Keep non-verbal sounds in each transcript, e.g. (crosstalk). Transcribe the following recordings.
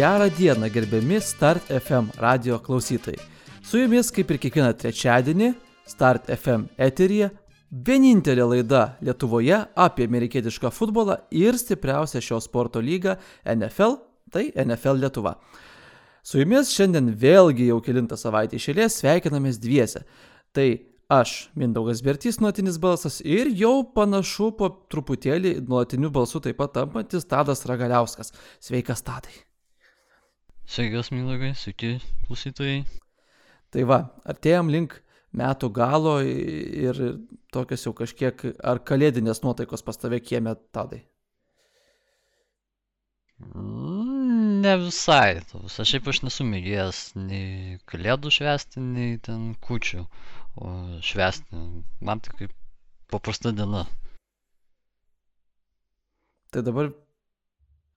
Gerą dieną, gerbiami Start FM radio klausytojai. Su jumis, kaip ir kiekvieną trečiadienį, Start FM eteryje vienintelė laida Lietuvoje apie amerikietišką futbolą ir stipriausią šio sporto lygą NFL, tai NFL Lietuva. Su jumis šiandien vėlgi jau kilintą savaitę išėlės sveikinamės dviese. Tai aš, Mindaugas Bertys, nuolatinis balsas ir jau panašu po truputėlį nuolatiniu balsu taip pat tampantis Tadas Ragaliauskas. Sveikas, Tadai. Sveikas, Mindaugai, sveiki klausytojai. Tai va, artėjom link metų galo ir tokios jau kažkiek ar kalėdinės nuotaikos pas tave kieme tadai. Ne visai. Tos. Aš šiaip aš nesu mėgėjęs nei kalėdų švesti, nei ten kučių švesti. Man tai kaip paprasta diena. Tai dabar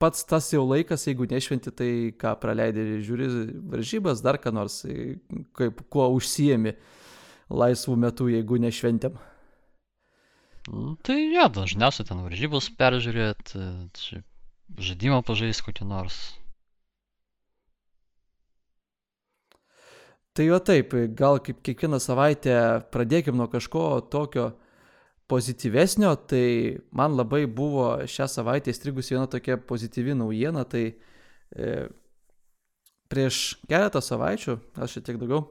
pats tas jau laikas, jeigu nešventi, tai ką praleidai, žiūri varžybas, dar ką nors, kaip kuo užsijėmi laisvų metų, jeigu nešventėm. Nu, tai jo, dažniausiai ten varžybos peržiūrėt, žaidimą pažaisti kokį nors. Tai jo taip, gal kaip kiekvieną savaitę pradėkim nuo kažko tokio, pozityvesnio, tai man labai buvo šią savaitę įstrigusi viena tokia pozityvi naujiena, tai e, prieš keletą savaičių, gal šiek tiek daugiau,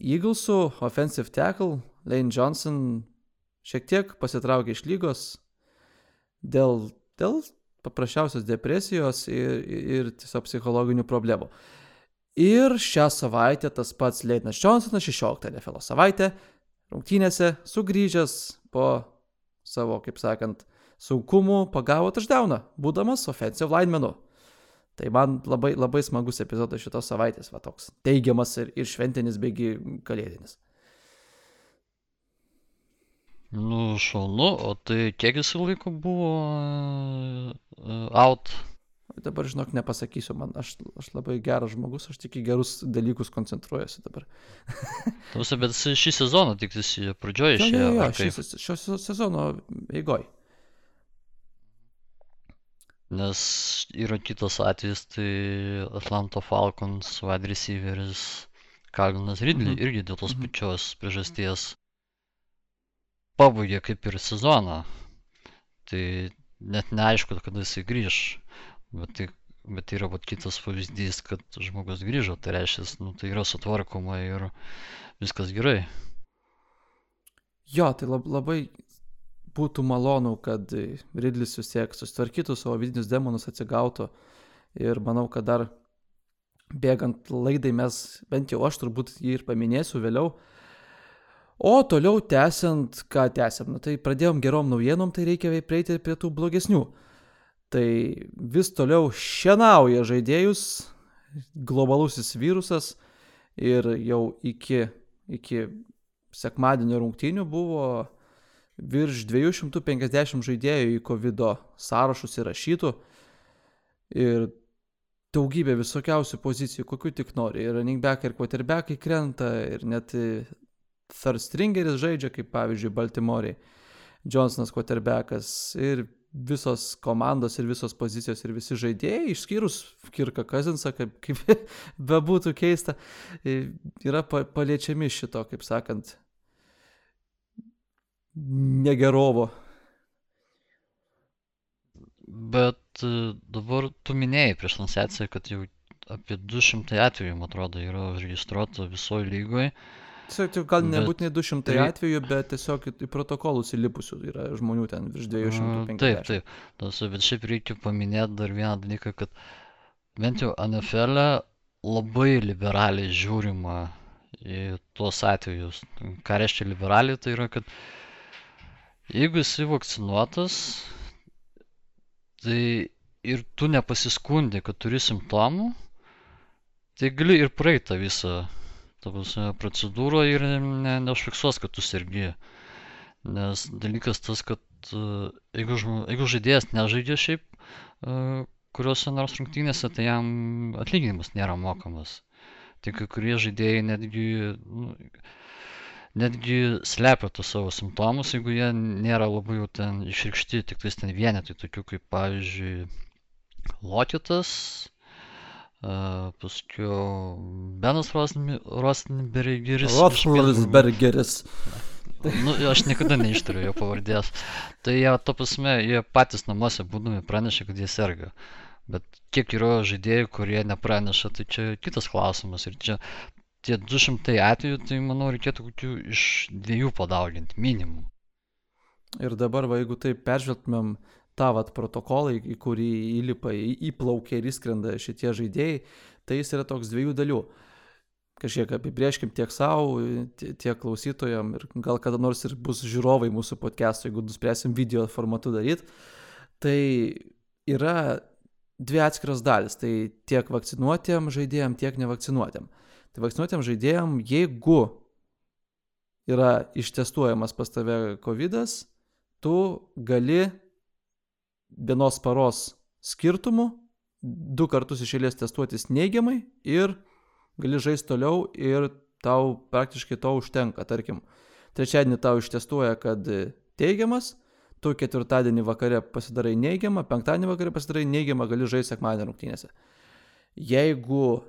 Eaglesų offensive tackle Lane Johnson šiek tiek pasitraukė iš lygos dėl, dėl paprasčiausios depresijos ir, ir tiesiog psichologinių problemų. Ir šią savaitę tas pats Leinas Johnsonas, 16 NFL savaitę, rungtynėse sugrįžęs po savo, kaip sakant, sunkumų pagavo touchdowną, būdamas offensive linemenu. Tai man labai, labai smagus epizodas šitos savaitės, va toks teigiamas ir, ir šventinis, beigi kalėdinis. Nu, šaunu, o tai kiek jis laiko buvo uh, out? Dabar, žinok, nepasakysiu, man, aš, aš labai geras žmogus, aš tik į gerus dalykus koncentruojuosi dabar. Tausia, bet šį sezoną tik jis pradžioje išėjo. Jo, jo, jo, šį, šio sezono eigoj. Nes yra kitas atvejis, tai Atlanto Falcons wide receiveris Kalvinas Ridley mhm. irgi dėl tos mhm. pačios priežasties pabaigė kaip ir sezoną. Tai net neaišku, kada jisai grįž. Bet tai, bet tai yra vat, kitas pavyzdys, kad žmogus grįžo, tai reiškia, nu, tai yra sutvarkoma ir viskas gerai. Jo, tai lab, labai būtų malonu, kad Ridlis vis tiek susitvarkytų savo vidinius demonus, atsigautų. Ir manau, kad dar bėgant laidai mes, bent jau aš turbūt jį ir paminėsiu vėliau. O toliau tęsiant, ką tęsiam, nu, tai pradėjom gerom naujienom, tai reikia prieiti prie tų blogesnių. Tai vis toliau šienauja žaidėjus globalusis virusas ir jau iki, iki sekmadienio rungtynių buvo virš 250 žaidėjų į COVID sąrašus įrašytų ir daugybė visokiausių pozicijų, kokių tik nori. Ir running back ir quarterbackai krenta ir net third stringeris žaidžia, kaip pavyzdžiui Baltimore'ai. Johnsonas quarterbackas ir visos komandos ir visos pozicijos ir visi žaidėjai, išskyrus Kirką Kazinsą, kaip, kaip (laughs) bebūtų keista, yra paliečiami šito, kaip sakant, negerovo. Bet e, dabar tu minėjai prieš transliaciją, kad jau apie 200 atvejų, man atrodo, yra registruota visoje lygoje. Tiesiog gal nebūtinai 200 tai... atvejų, bet tiesiog į protokolus įlipusių yra žmonių ten virš 250. Taip, taip. Tos, bet šiaip reikia paminėti dar vieną dalyką, kad bent jau NFL e labai liberaliai žiūrima į tuos atvejus. Ką reiškia liberaliai, tai yra, kad jeigu esi vakcinuotas, tai ir tu nepasiskundė, kad turi simptomų, tai gali ir praeitą visą ta prasme, procedūrą ir ne, neužfiksuos, kad tu sergi. Nes dalykas tas, kad e, jeigu, jeigu žaidėjas nežaidžia šiaip e, kuriuose nors rungtynėse, tai jam atlyginimas nėra mokamas. Tai kai kurie žaidėjai netgi, nu, netgi slepia tos savo simptomus, jeigu jie nėra labai jau ten išrikšti, tik tais ten vienetai, tokių kaip pavyzdžiui Lokitas, paskui Benas Rosenbergeris. Rothsbergeris. Nu, aš niekada neištariu jo pavardės. Tai jie, to prasme, jie patys namuose būdami pranešė, kad jie serga. Bet kiek yra žaidėjų, kurie nepraneša, tai čia kitas klausimas. Ir čia tie 200 atvejų, tai manau, reikėtų kokių iš dviejų padauginti, minimum. Ir dabar, va, jeigu taip peržvelgtumėm tą vat protokolą, į kurį įlipa, įplaukia ir įskrenda šitie žaidėjai, tai jis yra toks dviejų dalių kažkiek apibrieškim tiek savo, tiek klausytojam ir gal kada nors ir bus žiūrovai mūsų podcast'o, jeigu nuspręsim video formatu daryti. Tai yra dvi atskiros dalis. Tai tiek vakcinuotiem žaidėjim, tiek nevakcinuotiem. Tai vakcinuotiem žaidėjim, jeigu yra ištestuojamas pas tave COVID, tu gali vienos paros skirtumų du kartus iš eilės testuotis neigiamai ir gali žaisti toliau ir tau praktiškai to užtenka. Tarkim, trečiadienį tau ištestuoja, kad teigiamas, tu ketvirtadienį vakare pasidarai neigiamą, penktadienį vakare pasidarai neigiamą, gali žaisti sekmadienį rungtynėse. Jeigu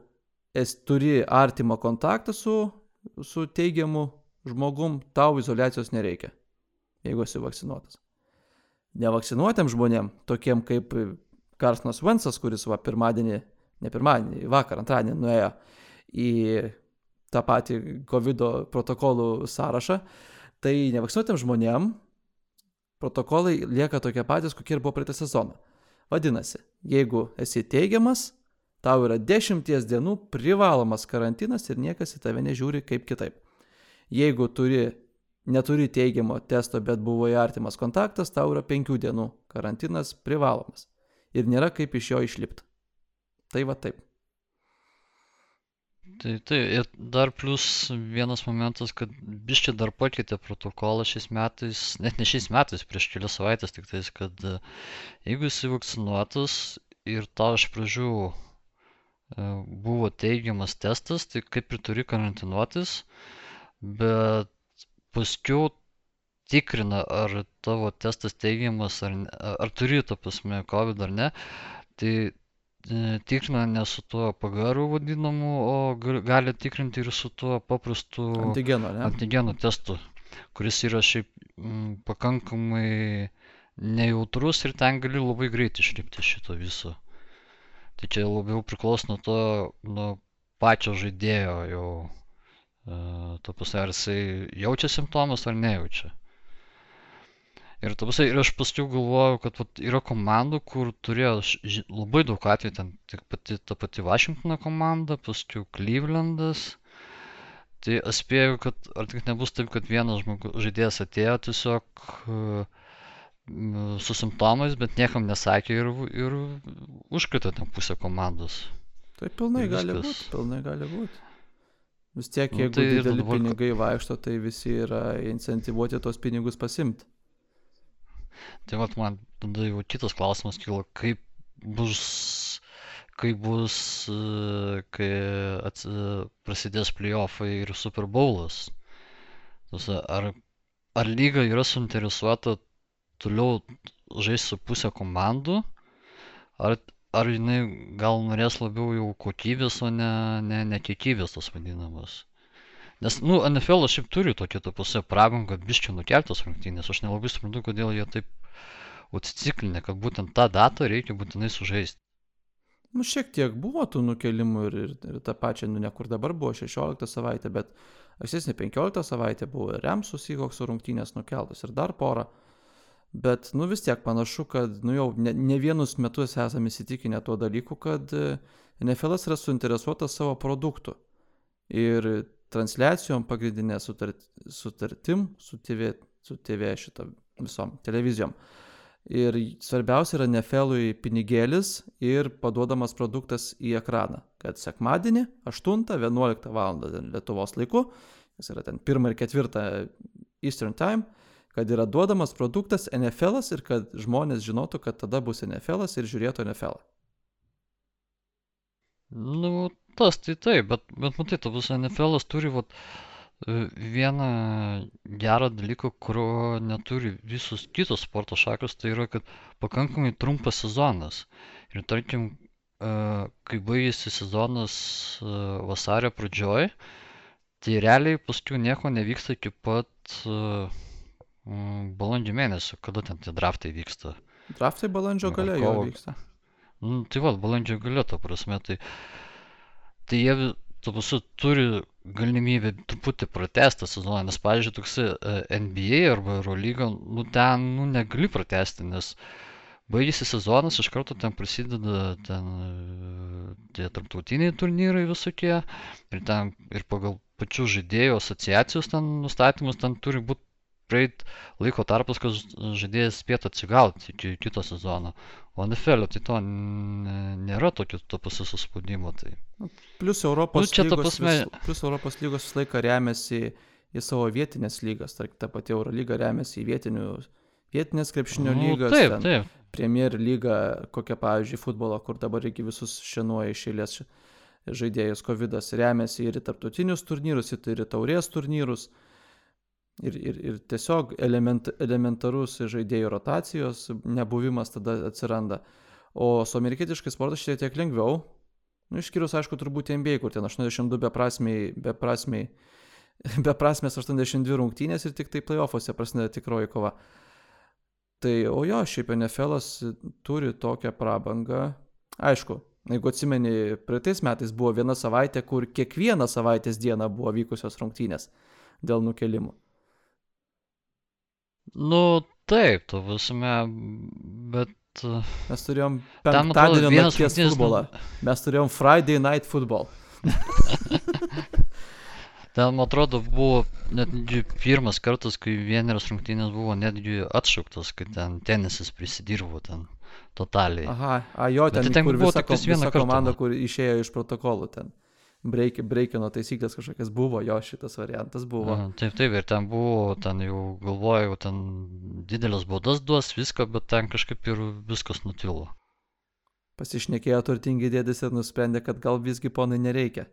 esi turi artimą kontaktą su, su teigiamu žmogum, tau izolacijos nereikia, jeigu esi vakcinuotas. Nevakcinuotėm žmonėm, tokiem kaip Karsnas Vensas, kuris va pirmadienį, ne pirmadienį, vakar, antradienį nuėjo į tą patį COVID protokolų sąrašą, tai nevakcinuotėm žmonėm protokolai lieka tokie patys, kokie ir buvo praeitą sezoną. Vadinasi, jeigu esi teigiamas, tau yra dešimties dienų privalomas karantinas ir niekas į tave nežiūri kaip kitaip. Jeigu turi, neturi teigiamo testo, bet buvo artimas kontaktas, tau yra penkių dienų karantinas privalomas. Ir nėra kaip iš jo išlipti. Tai va taip. Tai tai ir dar plius vienas momentas, kad biščiai dar pakeitė protokolą šiais metais, net ne šiais metais, prieš kelias savaitės tik tais, kad e, jeigu esi vakcinuotas ir tau iš pradžių e, buvo teigiamas testas, tai kaip ir turi karantinuotis, bet paskiau tikrina, ar tavo testas teigiamas, ar, ar turi, ta prasme, COVID ar ne, tai E, tikrina ne su tuo PGR vadinamu, o gali tikrinti ir su tuo paprastu antigeno, ne? antigeno testu, kuris yra šiaip m, pakankamai nejautrus ir ten gali labai greit išlipti šito viso. Tai čia labiau priklauso nuo to, nuo pačio žaidėjo jau. Uh, to pasai, ar jisai jaučia simptomus ar nejaučia. Ir, tapusai, ir aš paskui galvojau, kad vat, yra komandų, kur turėjo ži, labai daug atvejų, ten tik pati, ta pati Washingtono komanda, paskui Clevelandas. Tai aš spėjau, kad ar tik nebus taip, kad vienas žmogus, žaidėjas atėjo tiesiog uh, su simptomais, bet niekam nesakė ir, ir užkrito ten pusę komandos. Tai pilnai tai gali būti, pilnai gali būti. Vis tiek, nu, jeigu nu, tai dideli dabar... pinigai vaikšto, tai visi yra incentivuoti tos pinigus pasimti. Tai vat man tada jau kitas klausimas kilo, kaip bus, kaip bus, kai ats, prasidės playoffai ir Super Bowlas. Ar, ar lyga yra suinteresuota toliau žaisti su pusę komandų, ar, ar jinai gal norės labiau jau kokybės, o ne, ne, ne kiekybės tos vadinamos. Nes, nu, NFL šiaip turi tokį tą pusę prabangą biščių nukeltos rungtynės. Aš nelabai suprantu, kodėl jie taip atsiciklinę, kad būtent tą datą reikia būtinai sužaisti. Nu, šiek tiek buvo tų nukelimų ir, ir, ir tą pačią, nu, ne kur dabar buvo 16 savaitė, bet ankstesnė 15 savaitė buvo ir Remsų Sykoks rungtynės nukeltos ir dar porą. Bet, nu, vis tiek panašu, kad, nu, jau ne, ne vienus metus esame įsitikinę tuo dalyku, kad e, NFL yra suinteresuotas savo produktu. Ir transliacijom pagrindinė sutart, sutartim su TV, su TV šitą visom televizijom. Ir svarbiausia yra nefelui pinigėlis ir paduodamas produktas į ekraną, kad sekmadienį 8-11 val. Lietuvos laiku, jis yra ten 1 ir 4 Eastern Time, kad yra duodamas produktas NFL ir kad žmonės žinotų, kad tada bus NFL ir žiūrėtų NFL. -ą. Nu, tas tai taip, bet, bet matai, ta visa NFL turi vat, e, vieną gerą dalyką, kurio neturi visus kitos sporto šakos, tai yra, kad pakankamai trumpas sezonas. Ir tarkim, kai baigėsi sezonas vasario pradžioj, tai realiai paskui nieko nevyksta iki pat balandžio mėnesio, kada ten tie draftai vyksta. Draftai balandžio gale jau vyksta. Nu, tai va, balandžio gale, ta prasme, tai, tai jie, tu pasu, turi galimybę truputį pratesti sezoną, nes, pavyzdžiui, toks NBA arba Eurolyga, nu ten, nu, negali pratesti, nes baigėsi sezonas, iš karto ten prasideda ten tie tarptautiniai turnyrai visokie ir ten ir pagal pačių žaidėjų asociacijos ten nustatymus ten turi būti praeit laiko tarpas, kad žaidėjas spėtų atsigauti iki kito sezono. O NFL tai to nėra tokio to pasispaudimo. Tai... Plus Europos, nu, lygos, pasme... vis, plus Europos lygos visą laiką remiasi į savo vietinės lygas. Tark, ta pati Eurolyga remiasi į vietinių, vietinės krepšinio nu, lygas. Taip, taip. Premier lyga, kokia pavyzdžiui futbolo, kur dabar reikia visus šienuoja iš eilės žaidėjus COVID remiasi ir į tarptautinius turnyrus, ir į taurės turnyrus. Ir, ir, ir tiesiog element, elementarus žaidėjų rotacijos nebuvimas tada atsiranda. O su amerikietiškai sportas šiek tiek lengviau. Nu, išskyrus, aišku, turbūt NBA, kur ten 82 beprasmiai, beprasmiai, (laughs) beprasmės 82 rungtynės ir tik tai playoffuose prasideda tikroji kova. Tai, o jo, šiaip NFL'as turi tokią prabangą. Aišku, jeigu atsimeni, praeitais metais buvo viena savaitė, kur kiekvieną savaitės dieną buvo vykusios rungtynės dėl nukelimų. Nu, taip, tu prasme, bet... Mes turėjom penktadienio nakties futbolą. Mes turėjom Friday Night Football. (laughs) Ten, man atrodo, buvo netgi pirmas kartas, kai vieneros rungtynės buvo netgi atšauktas, kai ten tenisas prisidirbo ten totaliai. Aha, a, jo, ten, ten kur buvo visa, visa komanda, kur išėjo iš protokolų ten breik, breikino taisyklės kažkokias buvo, jo šitas variantas buvo. A, taip, taip, ir ten buvo, ten jau galvojau, ten didelės baudas duos viską, bet ten kažkaip ir viskas nutilo. Pasišnekėjo turtingi dėdis ir nusprendė, kad gal visgi ponai nereikia.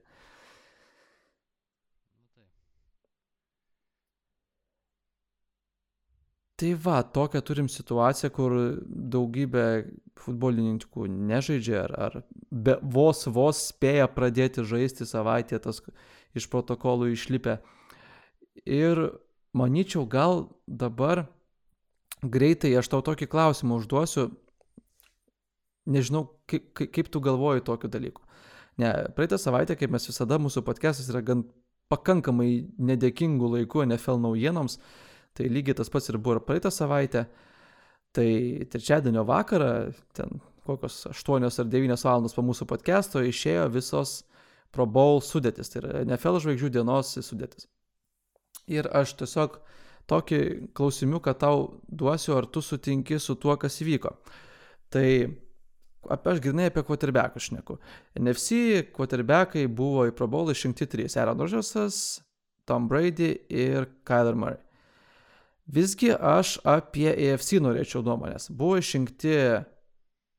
Tai va, tokią turim situaciją, kur daugybė futbolininkų nežaidžia ar, ar be, vos vos spėja pradėti žaisti savaitę tas iš protokolų išlipę. Ir manyčiau, gal dabar greitai aš tau tokį klausimą užduosiu. Nežinau, kaip, kaip tu galvoji tokiu dalyku. Ne, praeitą savaitę, kaip mes visada, mūsų podcastas yra gan pakankamai nedėkingų laikų NFL naujienoms. Uh, Tai lygiai tas pats ir buvo ir praeitą savaitę. Tai trečiadienio vakarą, ten kokios 8 ar 9 valandos po mūsų podcast'o išėjo visos Pro Bowl sudėtis, tai yra NFL žvaigždžių dienos sudėtis. Ir aš tiesiog tokį klausimą tau duosiu, ar tu sutinki su tuo, kas įvyko. Tai apie aš grinai apie quarterbackus šneku. NFC quarterbackai buvo į Pro Bowl išrinkti trys - Aaron Rodgersas, Tom Brady ir Kyler Murray. Visgi aš apie AFC norėčiau nuomonės. Buvo išrinkti,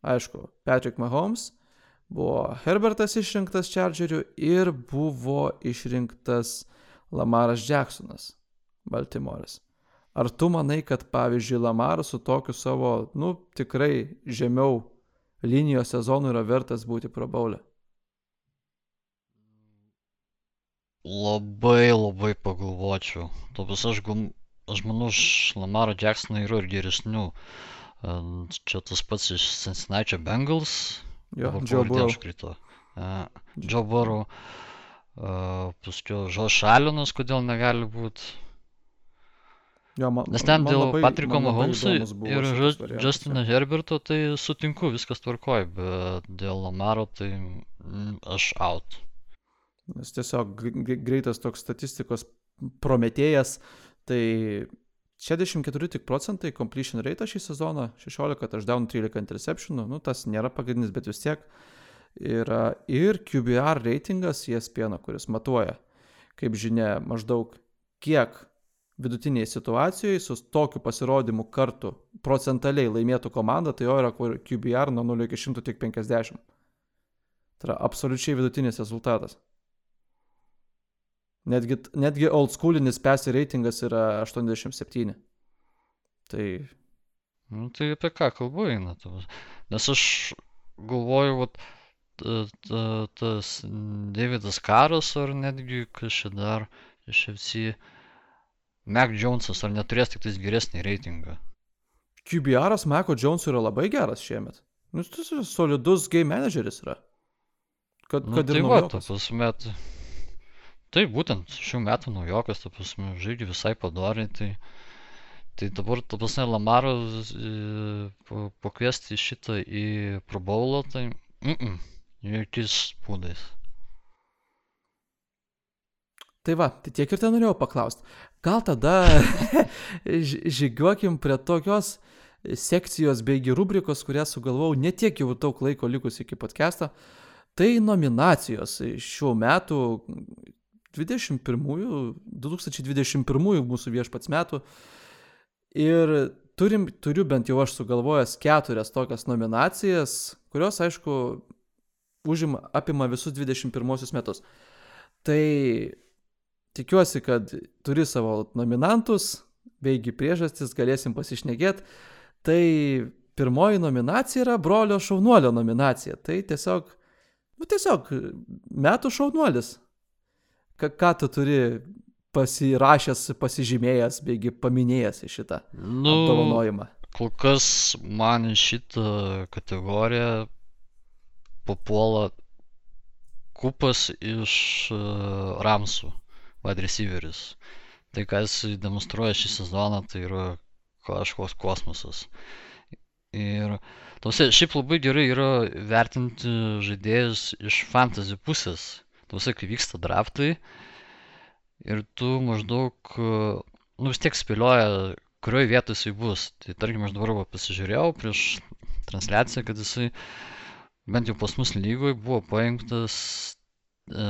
aišku, Patrick Mahomes, buvo Herbertas išrinktas Chargerių ir buvo išrinktas Lamaras Jacksonas, Baltimore'as. Ar tu manai, kad pavyzdžiui Lamaras su tokiu savo, nu, tikrai žemiau linijos sezonu yra vertas būti probaulė? Labai labai pagalvočiau. Tobas aš gal aš manau, iš Lamaro Jacksono yra ir geresnių. Čia tas pats iš Cincinnati Bengals. Jo, Joe Burrow. Užkrito. Uh, Joe Burrow. Uh, paskui Žoš Alinas, kodėl negali būti. Jo, man, Nes ten dėl labai, Patriko Mahomes'o ir Justino Herberto tai sutinku, viskas tvarkoj, bet dėl Lamaro tai mm, aš out. Nes tiesiog greitas toks statistikos prometėjas, Tai 64 tik procentai completion rate šį sezoną, 16 touchdown, 13 interceptionų, nu tas nėra pagrindinis, bet vis tiek yra ir QBR reitingas ESPN, kuris matuoja, kaip žinia, maždaug kiek vidutiniai situacijoje su tokiu pasirodymu kartu procentaliai laimėtų komanda, tai jo yra QBR nuo 0 iki 100 tik 50. Tai yra absoliučiai vidutinis rezultatas. Netgi, netgi old schoolinis PES reitingas yra 87. Tai. Nu, tai apie ką kalbu eina? Nes aš galvoju, vat, tas Davidas Karas ar netgi kažkas dar iš FC. Mac Jonesas ar neturės tik tais geresnį reitingą? QBR'as Mako Jonesų yra labai geras šiemet. Nu, jis solidus game manageris yra. Kad, Nu, kad ir tai va, ta naujokas. Taip, būtent šių metų naujokas, ta prasme, žaidžia visai padoriai, tai, tai dabar, ta prasme, Lamaro e, pa- pakviesti šitą į Pro Bowlą, tai, mm -mm, jokiais būdais. Tai va, tai tiek ir ten norėjau paklausti. Gal tada (laughs) žygiuokim prie tokios sekcijos beigi rubrikos, kurią sugalvojau netiek jau daug laiko likus iki podcast'o. Tai nominacijos šių metų 21, 2021 mūsų viešpats metų. Ir turim, turiu bent jau aš sugalvojęs keturias tokias nominacijas, kurios, aišku, užima, apima visus 21 metus. Tai tikiuosi, kad turi savo nominantus, beigi priežastis, galėsim pasišnekėti. Tai pirmoji nominacija yra brolio šaunuolio nominacija. Tai tiesiog, nu tiesiog metų šaunuolis. Ka, ką tu turi pasirašęs, pasižymėjęs, beigi paminėjęs į šitą Nu, apdovanojimą. kol kas man į šitą kategoriją papuola kupas iš e, Ramsų, wide receiveris. Tai, ką jis demonstruoja šį sezoną, tai yra kažkoks kosmosas. Ir tausia, šiaip labai gerai yra vertinti žaidėjus iš fantasy pusės. Tausia, kai vyksta draftai ir tu maždaug, e, nu vis tiek spėlioja, kurioje vietoje jisai bus. Tai tarkim, aš dabar pasižiūrėjau prieš transliaciją, kad jisai bent jau pas mus lygoje buvo paimtas e,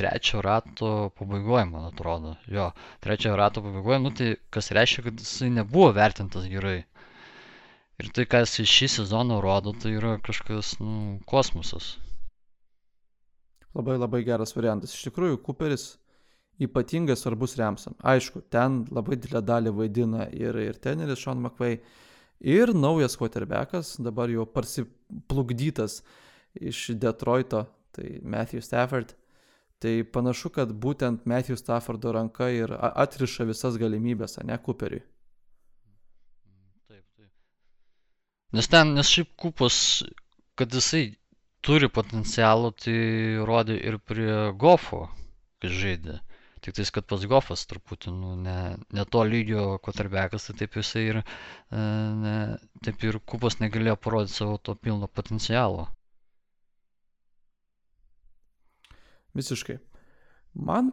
trečio rato pabaigoje, man atrodo. Jo, trečiojo rato pabaigoje, nu tai kas reiškia, kad jisai nebuvo vertintas gerai. Ir tai, jisai šį sezoną rodo, tai yra kažkas, nu, kosmosas. Labai labai geras variantas. Iš tikrųjų, Cooperis ypatingai svarbus Remsam. Aišku, ten labai didelę dalį vaidina ir, ir teneris Sean McVay, ir naujas quarterbackas, dabar jau parsiplukdytas iš Detroito, tai Matthew Stafford. Tai panašu, kad būtent Matthew Staffordo ranka ir atriša visas galimybės, ne Cooperiui. Nes ten, nes šiaip kupas, kad jisai turi potencialų, tai rodė ir prie Gofo, kai žaidė. Tik tais, kad pats Gofas truputį, nu, ne, ne to lygio kotarbekas, tai taip jisai ir, e, ne, taip ir kupas negalėjo parodyti savo to pilno potencialo. Visiškai. Man,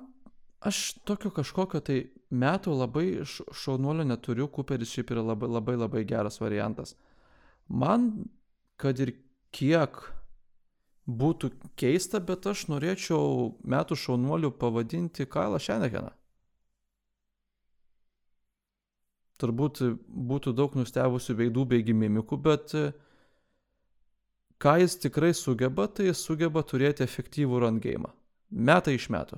aš tokio kažkokio tai metų labai šaunuolio neturiu, Cooperis šiaip yra labai labai labai geras variantas. Man, kad ir kiek būtų keista, bet aš norėčiau metų šaunuoliu pavadinti Kailą Šenekeną. Turbūt būtų daug nustebusių veidų bei gimimikų, bet e, ką jis tikrai sugeba, tai jis sugeba turėti efektyvų game. Metai iš metų.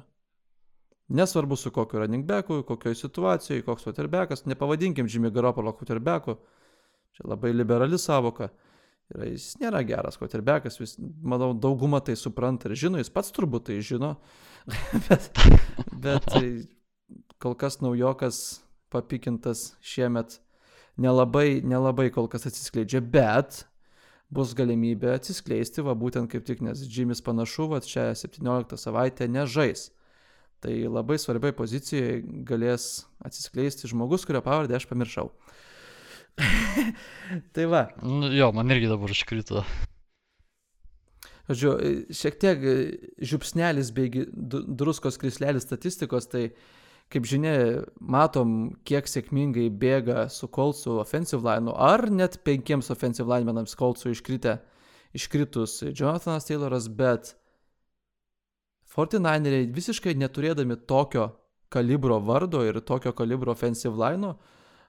Nesvarbu su kokiu running backu, kokioje situacijoje, koks quarterbackas, nepavadinkim Jimmy Garoppolo quarterbacku. Čia labai liberali savoka. Ir jis nėra geras quarterbackas, vis, manau, dauguma tai supranta ir žino, jis pats turbūt tai žino. (laughs) bet, bet tai kol kas naujokas papikintas šiemet nelabai, nelabai kol kas atsiskleidžia, bet bus galimybė atsiskleisti, va būtent kaip tik, nes Jimis panašu, va čia 17 savaitę nežais. Tai labai svarbiai pozicijoje galės atsiskleisti žmogus, kurio pavardę aš pamiršau. (laughs) tai va, Nu, jo, man irgi dabar iškrito. žodžiu, šiek tiek e, žiupsnelis bei druskos krislelis statistikos, tai kaip žinia, matom, kiek sėkmingai bėga su Kolsu offensive line, ar net penkiems offensive linemenams Kolsu iškritę, iškritus Jonathanas Tayloras, bet 49eriai visiškai neturėdami tokio kalibro vardo ir tokio kalibro offensive line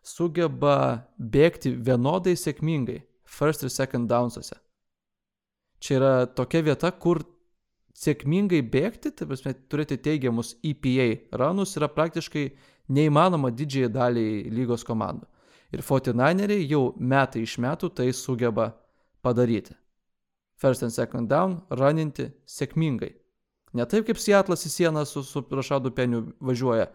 sugeba bėgti vienodai sėkmingai first ir second downsuose. Čia yra tokia vieta, kur sėkmingai bėgti, tai prasme, turėti teigiamus EPA ranus yra praktiškai neįmanoma didžiai daliai lygos komandų. Ir 49eriai jau metai iš metų tai sugeba padaryti. first and second down, raninti sėkmingai. Ne taip kaip Seatlas į sieną su, su Rašadu Peniu važiuoja,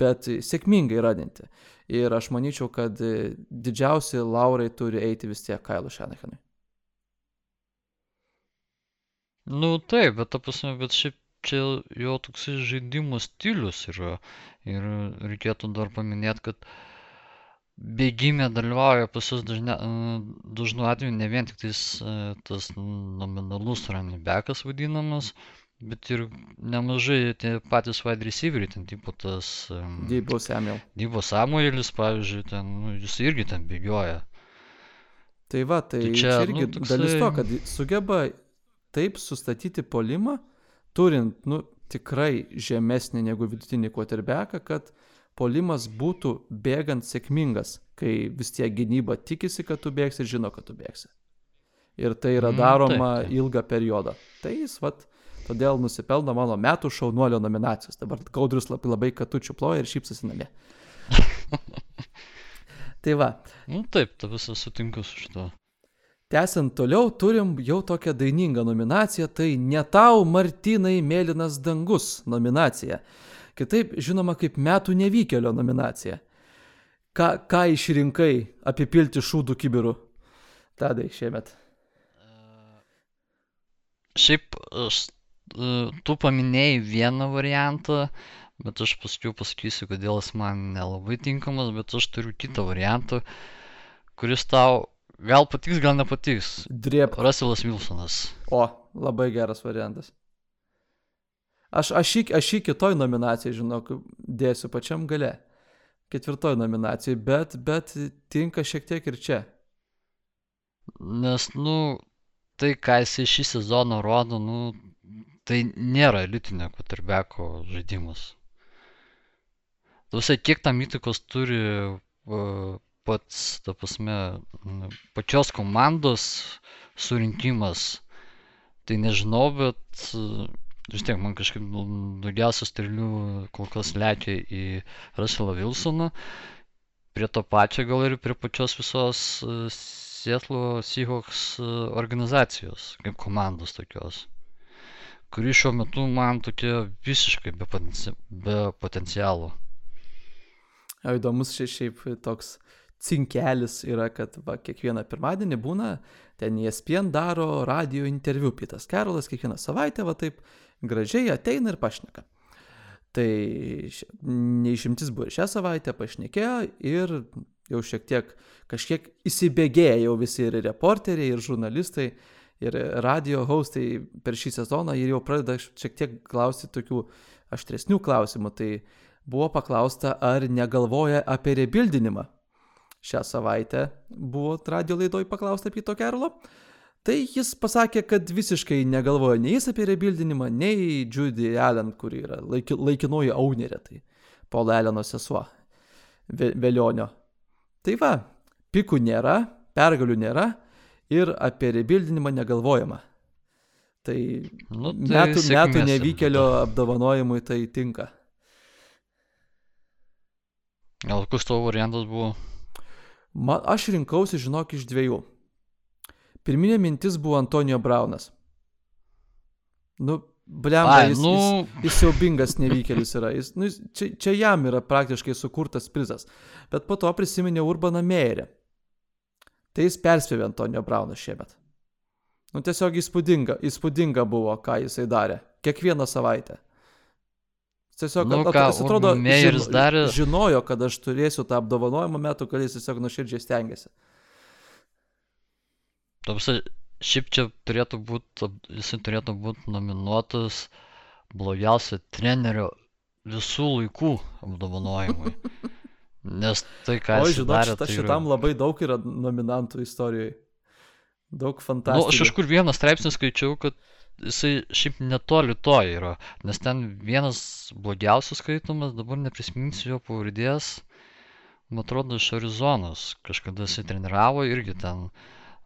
bet sėkmingai raninti. Ir aš manyčiau, kad didžiausi laurai turi eiti vis tiek Kailu Šenahanui. Nu taip, bet ta prasme, bet šiaip čia jo toksai žaidimo stilius yra. Ir reikėtų dar paminėti, kad bėgime dalyvauja pas jūs dažnu atveju ne vien tik tais tas nominalus running backas vadinamas, bet ir nemažai tie patys wide receiveriai, ten tipo tas... Um, Dybo Samuel. Dybo Samuelis, pavyzdžiui, ten, nu, jis irgi ten bėgioja. Tai va, tai, tai čia, čia irgi nu, toksai... dalis to, kad sugeba taip sustatyti polimą, turint, nu, tikrai žemesnį negu vidutinį quarterbacką, kad polimas būtų bėgant sėkmingas, kai vis tiek gynyba tikisi, kad tu bėgsi ir žino, kad tu bėgsi. Ir tai yra mm, daroma mm, taip, taip. ilgą periodą. Tai jis, vat, todėl nusipelno mano metų šaunuolio nominacijos. Dabar Gaudrius labai, labai katučių ploja ir šypsosi namie. (laughs) tai va. Nu, taip, tu visą sutinku su šituo. Tęsiant toliau, turim jau tokią dainingą nominaciją, tai Ne tau, Martinai, Mėlynas dangus nominacija. Kitaip žinoma kaip metų nevykėlio nominacija. Ką, ką išrinkai apipilti šūdų kibirų? Tadai šiemet. Šiaip aš, tu paminėjai vieną variantą, bet aš paskui pasakysiu, kodėl jis man nelabai tinkamas, bet aš turiu kitą variantą, kuris tau Gal patiks, gal nepatiks. Drėp. Russellas Wilsonas. O, labai geras variantas. Aš, aš, jį, aš jį kitoj nominacijai, žinok, dėsiu pačiam gale. Ketvirtoj nominacijai, bet, bet tinka šiek tiek ir čia. Nes, nu, tai, ką jisai šį sezoną rodo, nu, tai nėra elitinio quarterbacko žaidimas. Visai kiek tam įtakos turi pats, ta prasme, pačios komandos surinkimas. Tai nežinau, bet vis tiek man kažkaip daugiausia strėlių kol kas lekia į Russellą Wilsoną. Prie to pačio gal ir prie pačios visos Seattle Seahawks organizacijos, kaip komandos tokios kuri šiuo metu man tokia visiškai be, potenci be potencialo. O įdomus šiaip toks cinkelis yra, kad va, kiekvieną pirmadienį būna, ten ESPN daro radio interviu, Pitas Karolas kiekvieną savaitę va taip gražiai ateina ir pašneka. Tai neišimtis buvo ir šią savaitę pašnekėjo ir jau šiek tiek kažkiek įsibėgėję jau visi ir reporteriai, ir žurnalistai, ir radio hostai per šį sezoną ir jau pradeda šiek tiek klausyti tokių aštresnių klausimų. Tai buvo paklausta, ar negalvoja apie rebildinimą šią savaitę buvo radio laidoj paklausta Pito Kerlo. Tai jis pasakė, kad visiškai negalvoja nei jis apie rebildinimą, nei Judy Allen, kuri yra laiki, laikinoji aunerė, tai Paul Alleno sesuo, Velionio. Tai va, pikų nėra, pergalių nėra ir apie rebildinimą negalvojama. Tai, nu, tai metų, metų nevykėlio apdovanojimui tai tinka. Gal koks tavo variantas buvo? Man, aš rinkausi, žinok, iš dviejų. Pirminė mintis buvo Antonijo Braunas. Nu, blemba, jis, nu... jis, jis siaubingas nevykėlis yra. Jis, nu, čia, čia jam yra praktiškai sukurtas prizas. Bet po to prisiminė Urbaną Meirę. Tai jis perspėvė Antonijo Brauną šiemet. Nu, tiesiog įspūdinga, įspūdinga buvo, ką jisai darė. Kiekvieną savaitę. Tiesiog, nu, ką, jis atrodo, žin, darė... žinojo, kad aš turėsiu tą apdovanojimą metų, kad jis tiesiog nuoširdžiai stengiasi. Tamsa, šiaip čia turėtų būti, jisai turėtų būti nominuotas blogiausio trenerio visų laikų apdovanojimui. Nes tai, ką jis žinot, darė, šita, tai šitam yra... labai daug yra nominantų istorijoje. Daug fantastikos. Nu, aš kažkur vieną straipsnį skaičiau, kad jisai šiaip netoli to yra, nes ten vienas blogiausių skaitomas, dabar neprisiminsiu jo pavardės, man atrodo, iš Arizonos kažkada jisai treniravo irgi ten,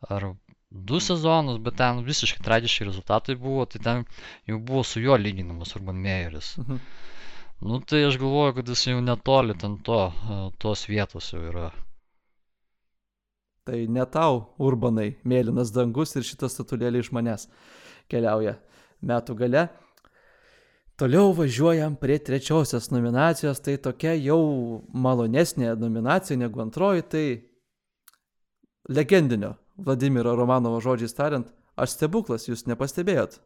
ar du sezonus, bet ten visiškai tragiški rezultatai buvo, tai ten jau buvo su juo lyginamas Urban Meyeris. Mhm. Nu tai aš galvoju, kad jis jau netoli ten to, tos vietos jau yra. Tai ne tau, urbanai, mėlynas dangus ir šitas statulėlė iš manęs keliauja metų gale. Toliau važiuojam prie trečiosios nominacijos, tai tokia jau malonesnė nominacija negu antroji, tai legendinio Vladimiro Romanovo žodžiais tariant, aš stebuklas, jūs nepastebėjot.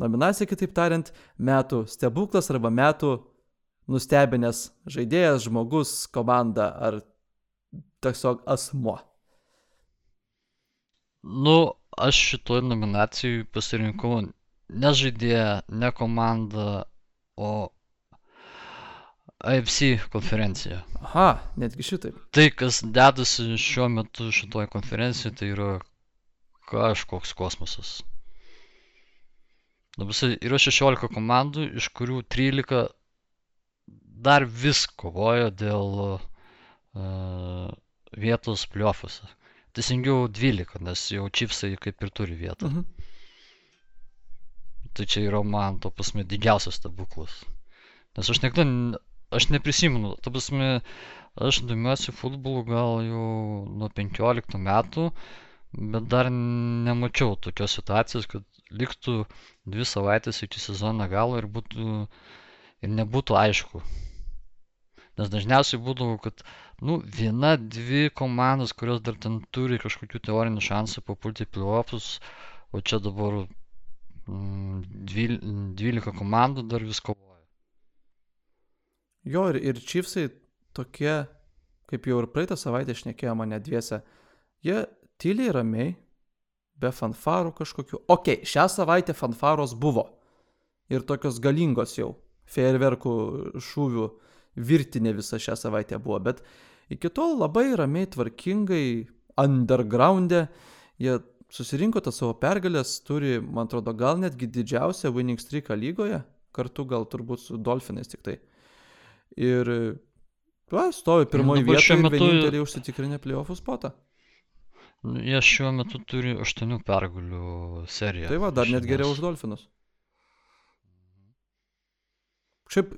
Nominacija, kitaip tariant, metų stebuklas arba metų nustebinęs žaidėjas, žmogus, komanda ar tiesiog asmuo. Nu, aš šitoj nominacijai pasirinkau ne žaidėją, ne komandą, o AFC konferenciją. Aha, netgi šitaip. Tai, kas dedasi šiuo metu šitoj konferencijoje, tai yra kažkoks kosmosas. Dabar yra 16 komandų, iš kurių 13 dar vis kovojo dėl uh, vietos pliofuose. Teisingiau 12, nes jau čipsai kaip ir turi vietą. Mhm. Tai čia yra man, to pasme, didžiausias stebuklas. Nes aš niekada, aš neprisimenu, ta prasme, aš domiuosi futbolu gal jau nuo 15 metų, bet dar nemačiau tokios situacijos, kad liktų dvi savaitės iki sezono galo ir būtų ir nebūtų aišku. Nes dažniausiai būdavo, kad nu, viena, dvi komandos, kurios dar ten turi kažkokių teorinių šansų papulti playoffs, o čia dabar mm, 12 komandų dar vis kovoja. Jo, ir, ir Chiefsai tokie, kaip jau ir praeitą savaitę šnekėjo mane dviese, jie tyliai ramiai, be fanfarų kažkokių. Ok, šią savaitę fanfaros buvo. Ir tokios galingos jau. Fejerverkų šūvių virtinė visą šią savaitę buvo. Bet iki tol labai ramiai, tvarkingai, undergroundė. Jie susirinko tas savo pergalės, turi, man atrodo, gal netgi didžiausią winning streaką lygoje. Kartu gal turbūt su Dolphinais tik tai. Ir va, stovi pirmoji vieta ir vieninteliai užsitikrinę playoffų spotą. Jie šiuo metu turi 8 pergalių seriją. Tai va, dar net geriau už Dolfinus. Šiaip,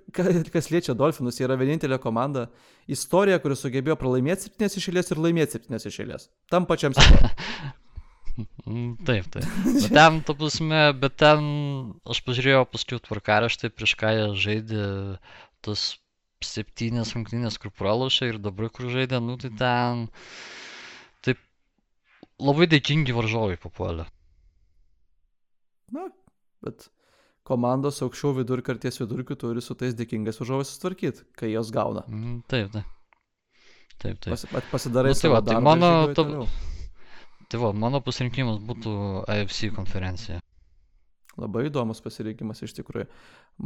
kas liečia Dolfinus, yra vienintelė komanda istorija, kuri sugebėjo pralaimėti 7 išėlės ir laimėti 7 išėlės. Tam pačiam sezonui. (laughs) taip, taip. Bet ten, ta prasme, bet ten, aš pažiūrėjau paskui tvarkaraštį, prieš ką jie žaidė tas septynės rungtynės, kur pralošė ir dabar kur žaidė, nu tai ten labai dėkingi varžovai papuolė. Na, bet komandos aukščiau vidurkio ir ties vidurkiu turi su tais dėkingais varžovais sutvarkyti, kai jos gauna. Mm, taip, taip. Taip, taip. Pas, pasidarai nu, tai va, tai mano, ta, tai va, mano pasirinkimas būtų AFC konferencija. Labai įdomus pasirinkimas iš tikrųjų.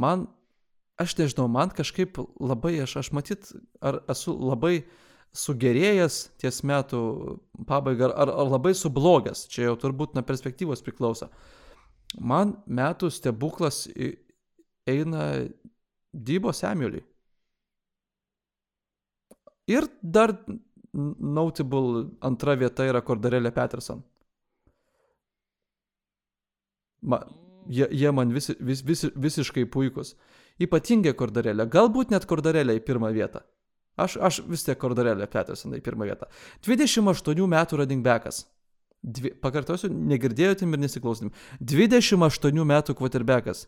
Man, aš nežinau, man kažkaip labai, aš, aš matyt, ar esu labai uh, sugerėjęs ties metų pabaiga ar, ar labai sublogęs, čia jau turbūt nuo perspektyvos priklauso. Man metų stebuklas eina Dybo Samueliui. Ir dar notable antra vieta yra Kordarelė Peterson. Ma, jie, jie man vis, vis, vis, visiškai puikus. Ypatingai Kordarelė. Galbūt net Kordarelė į pirmą vietą. Aš, aš vis tiek Kordarelė Peterson į pirmą vietą. 28 metų running backas. Dvi, pakartosiu, negirdėjotim ir nesiklausytim. 28 metų quarterbackas.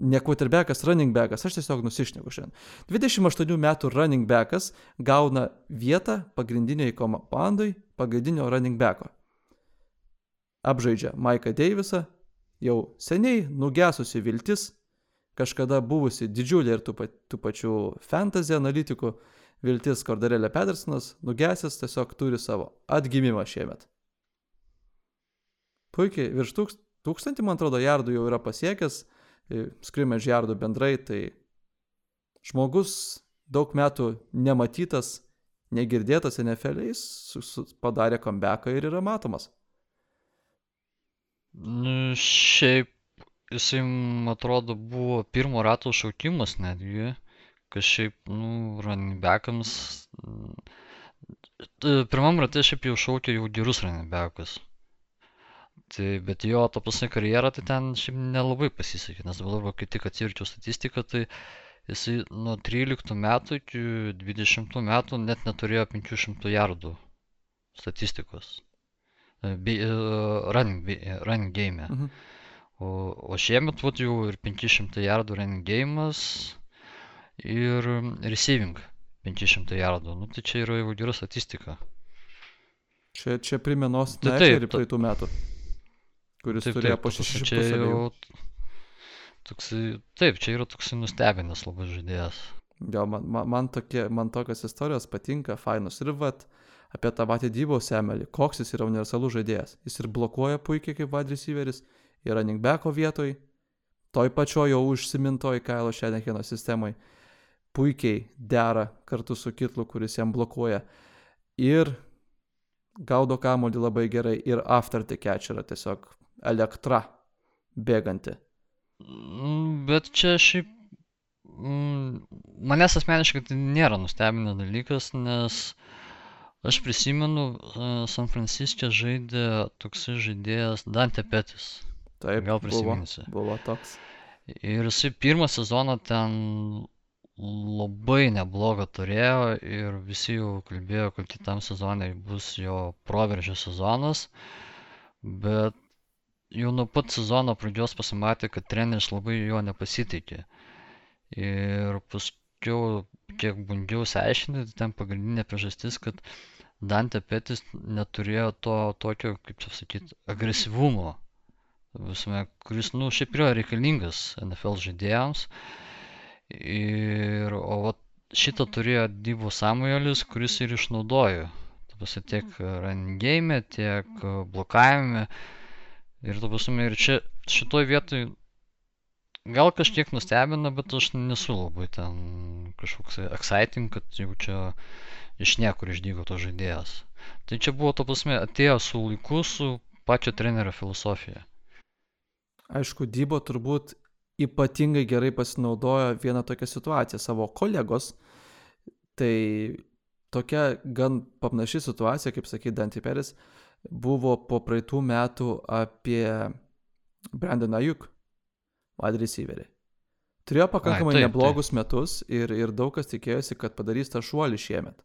Ne quarterbackas, running backas, aš tiesiog nusišneku šiandien. 28 metų running backas gauna vietą pagrindiniai komandai pagrindinio running backo. Apžaidžia Maiką Deivisą, jau seniai nugesusi viltis, kažkada buvusi didžiulė ir tų, pa, tų pačių fantasy analitikų viltis Kordarelė Pedersonas, nugesęs tiesiog turi savo atgimimą šiemet. Puikiai, virš tūkst, tūkstantį, man atrodo, jardų jau yra pasiekęs, skrimage jardų bendrai, tai žmogus daug metų nematytas, negirdėtas NFL, jis padarė comebacką ir yra matomas. Nu, šiaip jisai, man atrodo, buvo pirmo rato šaukimas netgi, kas šiaip, nu, running backams. Pirmam rate šiaip jau šaukė jau gerus running backus. Tai, bet jo to pasai karjerą, tai ten šiaip nelabai pasisekė, nes dabar, kai tik atsiverčiau statistiką, tai jisai nuo 13 metų iki 20 metų net neturėjo 500 jardų statistikos. E, Be, running, be, running game. Mhm. O, o šiemet vat, jau ir 500 jardų running game'as ir receiving 500 jardų. Nu, tai čia yra jau gera statistika. Čia, čia primenos Tai taip, ta- praeitų metų, kuris Taip, turėjo po ta prasme, 600 čia abiejų. jau toksai, taip, čia yra toksai nustebinęs labai žaidėjas. Jo, man, man, man, tokie, man tokios istorijos patinka, fainos. Ir vat apie tą patį Dybo Semelį, koks jis yra universalus žaidėjas. Jis ir blokuoja puikiai kaip wide yra running backo vietoj, toj pačioj jau užsimintoj Kailo Šenekino sistemai. Puikiai dera kartu su Kitlu, kuris jam blokuoja. Ir gaudo kamolį labai gerai. Ir after the catch yra tiesiog elektra bėganti. Mm, Bet čia šiaip mm, manęs asmeniškai tai nėra nustebinęs dalykas, nes aš prisimenu, e, San Franciske žaidė toksai žaidėjas Dante Petis. Taip, Gal buvo, prisiminsi. buvo toks. Ir jisai pirmą sezoną ten labai neblogą turėjo ir visi jau kalbėjo, kad kitam sezonai bus jo proveržio sezonas, bet jau nuo pat sezono pradžios pasimatė, kad treneris labai jo nepasitikė. Ir paskiau, kiek bandžiau išsiaiškinti, tai ten pagrindinė priežastis, kad Dante Petis neturėjo to tokio, kaip čia sakyti, agresyvumo, prasme, kuris, nu, šiaip yra reikalingas NFL žaidėjams. Ir, o vat šitą turėjo Dybo Samuelis, kuris ir išnaudojo. Ta prasme, tiek game, tiek blokavime. Ir ta prasme, ir čia šitoj vietoj gal kažkiek nustebina, bet aš nesu labai ten kažkoks exciting, kad jau čia iš niekur išdygo to žaidėjas. Tai čia buvo, ta prasme, atėjo su laiku, su pačio trenerio filosofija. Aišku, Dybo turbūt ypatingai gerai pasinaudojo vieną tokią situaciją savo kolegos. Tai tokia gan panaši situacija, kaip sakė Dante Peris, buvo po praeitų metų apie Brandon Ayuk, wide receiverį. Turėjo pakankamai taip, neblogus metus ir, ir daug kas tikėjosi, kad padarys tą šuolį šiemet.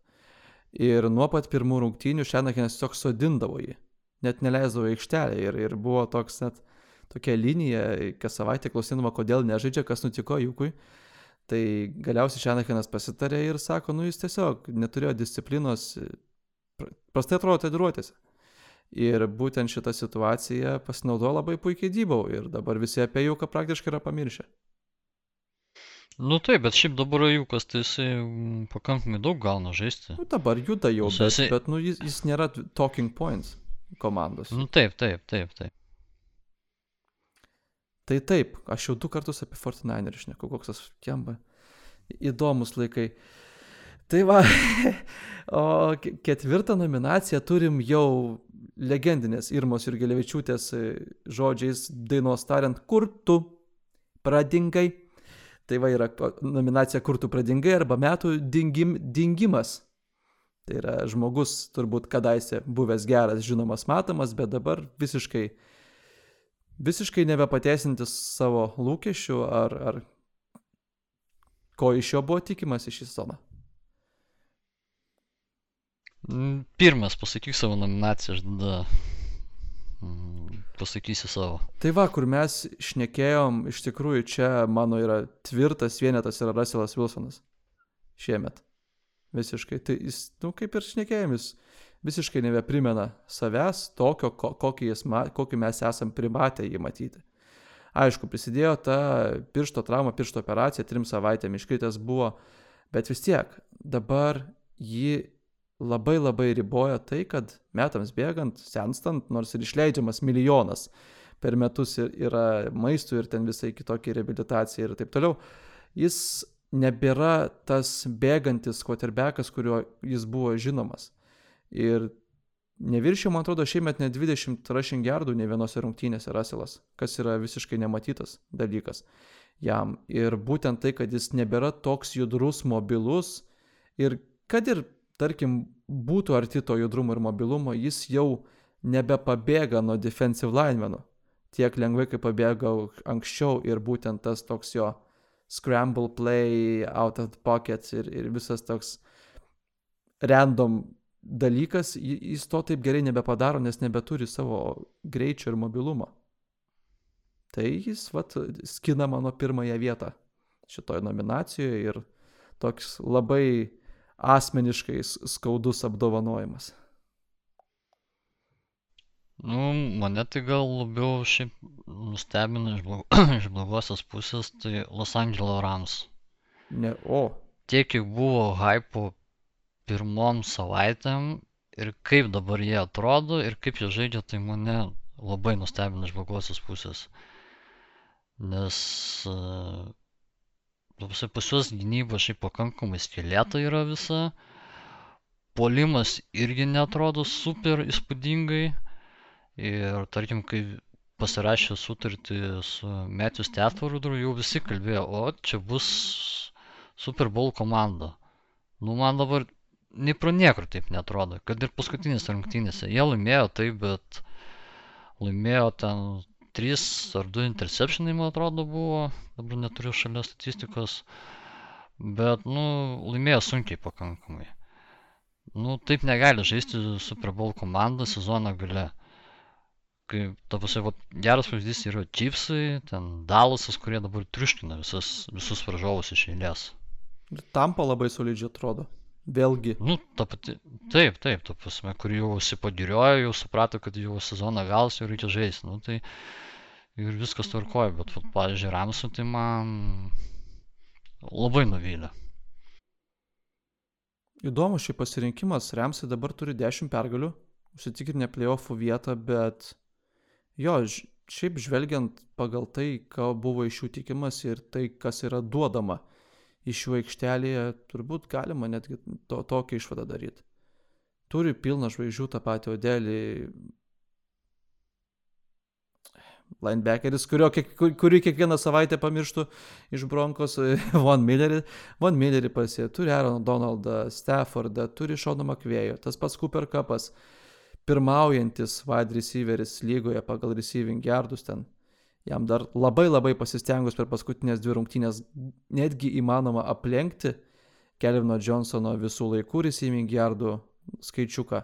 Ir nuo pat pirmų rungtynių Šenakinas tiesiog sodindavo jį, net neleisdavo aikštelę ir, ir buvo toks net tokia linija, kas savaitę klausydama, kodėl nežaidžia, kas nutiko Jukui. Tai galiausiai Šenakinas pasitarė ir sako, nu jis tiesiog neturėjo disciplinos, pra- prastai atrodo treniruotėse. Ir būtent šitą situaciją pasinaudojo labai puikiai dybau ir dabar visi apie Juką praktiškai yra pamiršę. Nu taip, bet šiaip dabar Jukas, tai jisai mm, pakankamai daug gauna žaisti. Nu, dabar juda jau, bet, jisai- bet nu, jis, jis nėra talking points komandos. Nu taip, taip, taip, taip. Tai taip, aš jau du kartus apie Fortnite išneku, koks tas kemba. Įdomus laikai. Tai va, (laughs) o ke- ketvirtą nominaciją turim jau legendinės Irmos ir Gelevičiūtės e, žodžiais dainos tariant, kur tu pradingai. Tai va yra nominacija kur tu pradingai arba metų dingim, dingimas. Tai yra žmogus turbūt kadaise buvęs geras, žinomas, matomas, bet dabar visiškai visiškai nebepateisintis savo lūkesčių ar, ar ko iš jo buvo tikimasi šį sezoną. Mm, Pirmas pasakyk savo nominaciją, aš tada mm, pasakysiu savo. Tai va, kur mes šnekėjom, iš tikrųjų čia mano yra tvirtas vienetas yra Russellas Wilsonas. Šiemet. Visiškai. Tai jis, nu kaip ir šnekėjom, jis visiškai nebeprimena savęs tokio, ko, kokį, jis, kokį mes esam primatę jį matyti. Aišku, prisidėjo ta piršto trauma, piršto operacija, trim savaitėm iškritęs buvo, bet vis tiek dabar jį labai labai riboja tai, kad metams bėgant, senstant, nors ir išleidžiamas milijonas per metus yra maistų ir ten visai kitokia reabilitacija ir taip toliau, jis nebėra tas bėgantis quarterbackas, kuriuo jis buvo žinomas. Ir neviršiau, man atrodo, šiemet net 20 rushing yardų ne vienose rungtynėse Russellas, kas yra visiškai nematytas dalykas jam. Ir būtent tai, kad jis nebėra toks judrus, mobilus ir kad ir, tarkim, būtų arti to judrumo ir mobilumo, jis jau nebepabėga nuo defensive linemenų tiek lengvai, kaip pabėgau anksčiau ir būtent tas toks jo scramble play, out of pocket ir, ir visas toks random dalykas, jis to taip gerai nebepadaro, nes nebeturi savo greičio ir mobilumo. Tai jis, vat, skina mano pirmąją vietą šitoje nominacijoje ir toks labai asmeniškai skaudus apdovanojimas. Nu, mane tai gal labiau šiaip nustebino iš, blog... (clears throat) iš blogosios pusės, tai Los Angeles Rams. Ne, o. Tiek, kiek buvo hypo pirmom savaitėm ir kaip dabar jie atrodo ir kaip jie žaidžia, tai mane labai nustebino iš blogosios pusės. Nes uh, pas juos gynyba šiaip pakankamai skėlėta yra visa. Polimas irgi netrodo super įspūdingai. Ir tarkim, kai pasirašė sutartį su Matthew Stafford, jau visi kalbėjo, o čia bus Super Bowl komanda. Nu, man dabar nei pro niekur taip netrodo, kad ir paskutinės rungtynėse. Jie laimėjo taip, bet laimėjo ten 3 ar 2 interceptionai, man atrodo, buvo, dabar neturiu šalia statistikos, bet, nu, laimėjo sunkiai pakankamai. Nu, taip negali žaisti Super Bowl komanda sezono gale. Kai, ta prasme, geras pavyzdys yra Chiefsai, ten Dalasas, kurie dabar triuškina visas, visus varžovus iš eilės. Tampa labai solidžiai atrodo. Vėlgi. Nu, ta pati, taip, taip, ta prasme, kur jau užsipagiriojo, jau suprato, kad jau sezoną galas, jau reikia žaisti. Nu, tai ir viskas tvarkoja, bet, vat, pavyzdžiui, Ramsų tai man labai nuvylė. Įdomu šį pasirinkimas. Ramsai dabar turi 10 pergalių, užsitikrinę playoffų vietą, bet jo, šiaip žvelgiant pagal tai, ką buvo iš jų tikimas ir tai, kas yra duodama iš jų aikštelėje, turbūt galima netgi to, tokią išvadą daryti. Turi pilną žvaigždžių tą patį Odelį, linebackeris, kurio, kiek, kurį kiekvieną savaitę pamirštų iš Bronkos, (laughs) Von Millerį. Von Millerį pasie, turi Aaron Donaldą, Staffordą, turi Šoną Makvėjo, tas pats Cooper Cupas, pirmaujantis wide receiveris lygoje pagal receiving yardus ten. Jam dar labai labai pasistengus per paskutinės dvi rungtynės netgi įmanoma aplenkti Kelvino Johnsono visų laikų receiving yardų skaičiuką.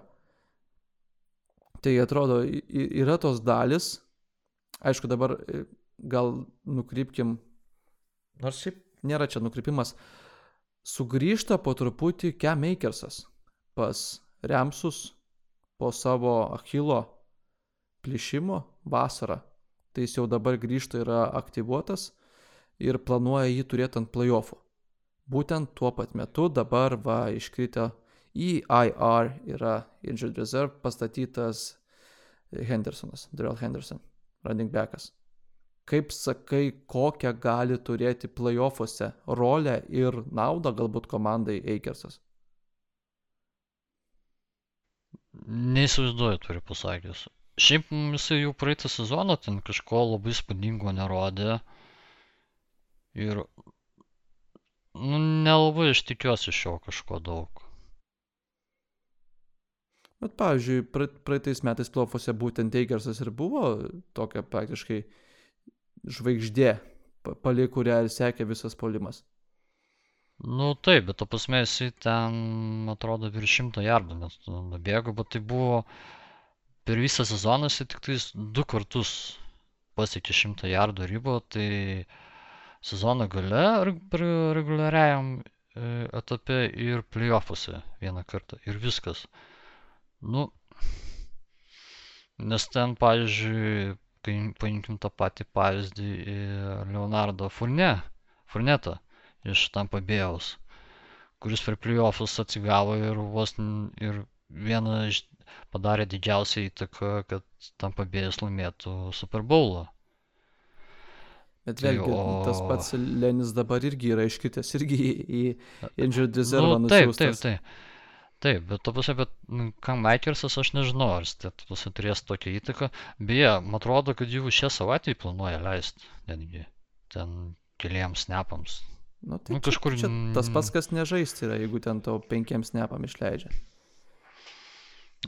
Tai atrodo, yra tos dalis, Aišku, dabar gal nukrypkim, nors šiaip nėra čia nukrypimas, sugrįžta po truputį Cam Makersas pas Remsus po savo Achilo plyšimo vasarą. Tai jis jau dabar grįžta yra aktyvuotas ir planuoja jį turėti ant playoffų. Būtent tuo pat metu dabar va iškritę į IR yra Injured Reserve pastatytas Hendersonas, Daryl Henderson running backas. Kaip sakai, kokią gali turėti playoffuose rolę ir naudą galbūt komandai Eikersas? Neįsivaizduoju, turiu pasakęs. Šiaip jisai jau praeitą sezoną ten kažko labai spūdingo nerodė. Ir nu, nelabai aš tikiuosi iš jo kažko daug. Bet, pavyzdžiui, praeitais metais plofuose būtent Eigersas ir buvo tokia praktiškai žvaigždė, palei kurią ir sekė visas polimas. Nu taip, bet to prasme jisai ten, atrodo, virš šimto jardų net nubėgo, bet tai buvo per visą sezoną jisai tik tais du kartus pasiekė šimto jardų ribą, tai sezono gale reguliariajam e, etape ir playoffuose vieną kartą ir viskas. Nu, nes ten, pavyzdžiui, kai paimkim tą patį pavyzdį Leonardo Furne, Furnetą iš Tampa Bėjaus, kuris per playoffus atsigavo ir vos ir vieną iš padarė didžiausią įtaką, kad Tampa Bėjas laimėtų Super Bowlą. Bet tai vėlgi, o... tas pats Lenis dabar irgi yra iškritęs, irgi į, į Injured Reserve nu, taip, taip, taip. Taip, bet to prasme, bet nu, kam Maikersas aš nežinau, ar jis tai turės tokią įtaką. Beje, man atrodo, kad jau šią savaitę planuoja leisti netgi ten keliams snapams. Nu, tai nu, kažkur... Čia, tas pats, kas nežaisti yra, jeigu ten to penkiems snapam išleidžia.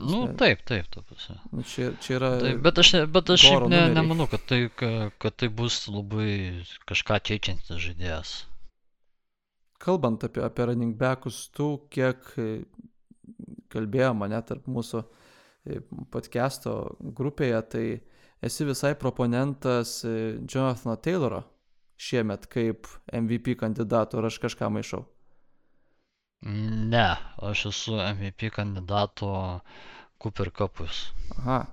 Nu, taip, taip, to prasme. Nu, čia, čia yra... Taip, bet aš, bet aš šiaip ne, nemanau, kad tai, kad tai bus labai kažką keičiantis žaidėjas. Kalbant apie, apie running backus, tu kiek kalbėjom mane tarp mūsų e, podcast'o grupėje, tai esi visai proponentas e, Jonathan Tayloro šiemet kaip MVP kandidato, ar aš kažką maišau? Ne, aš esu MVP kandidato Cooper Cupus. Aha.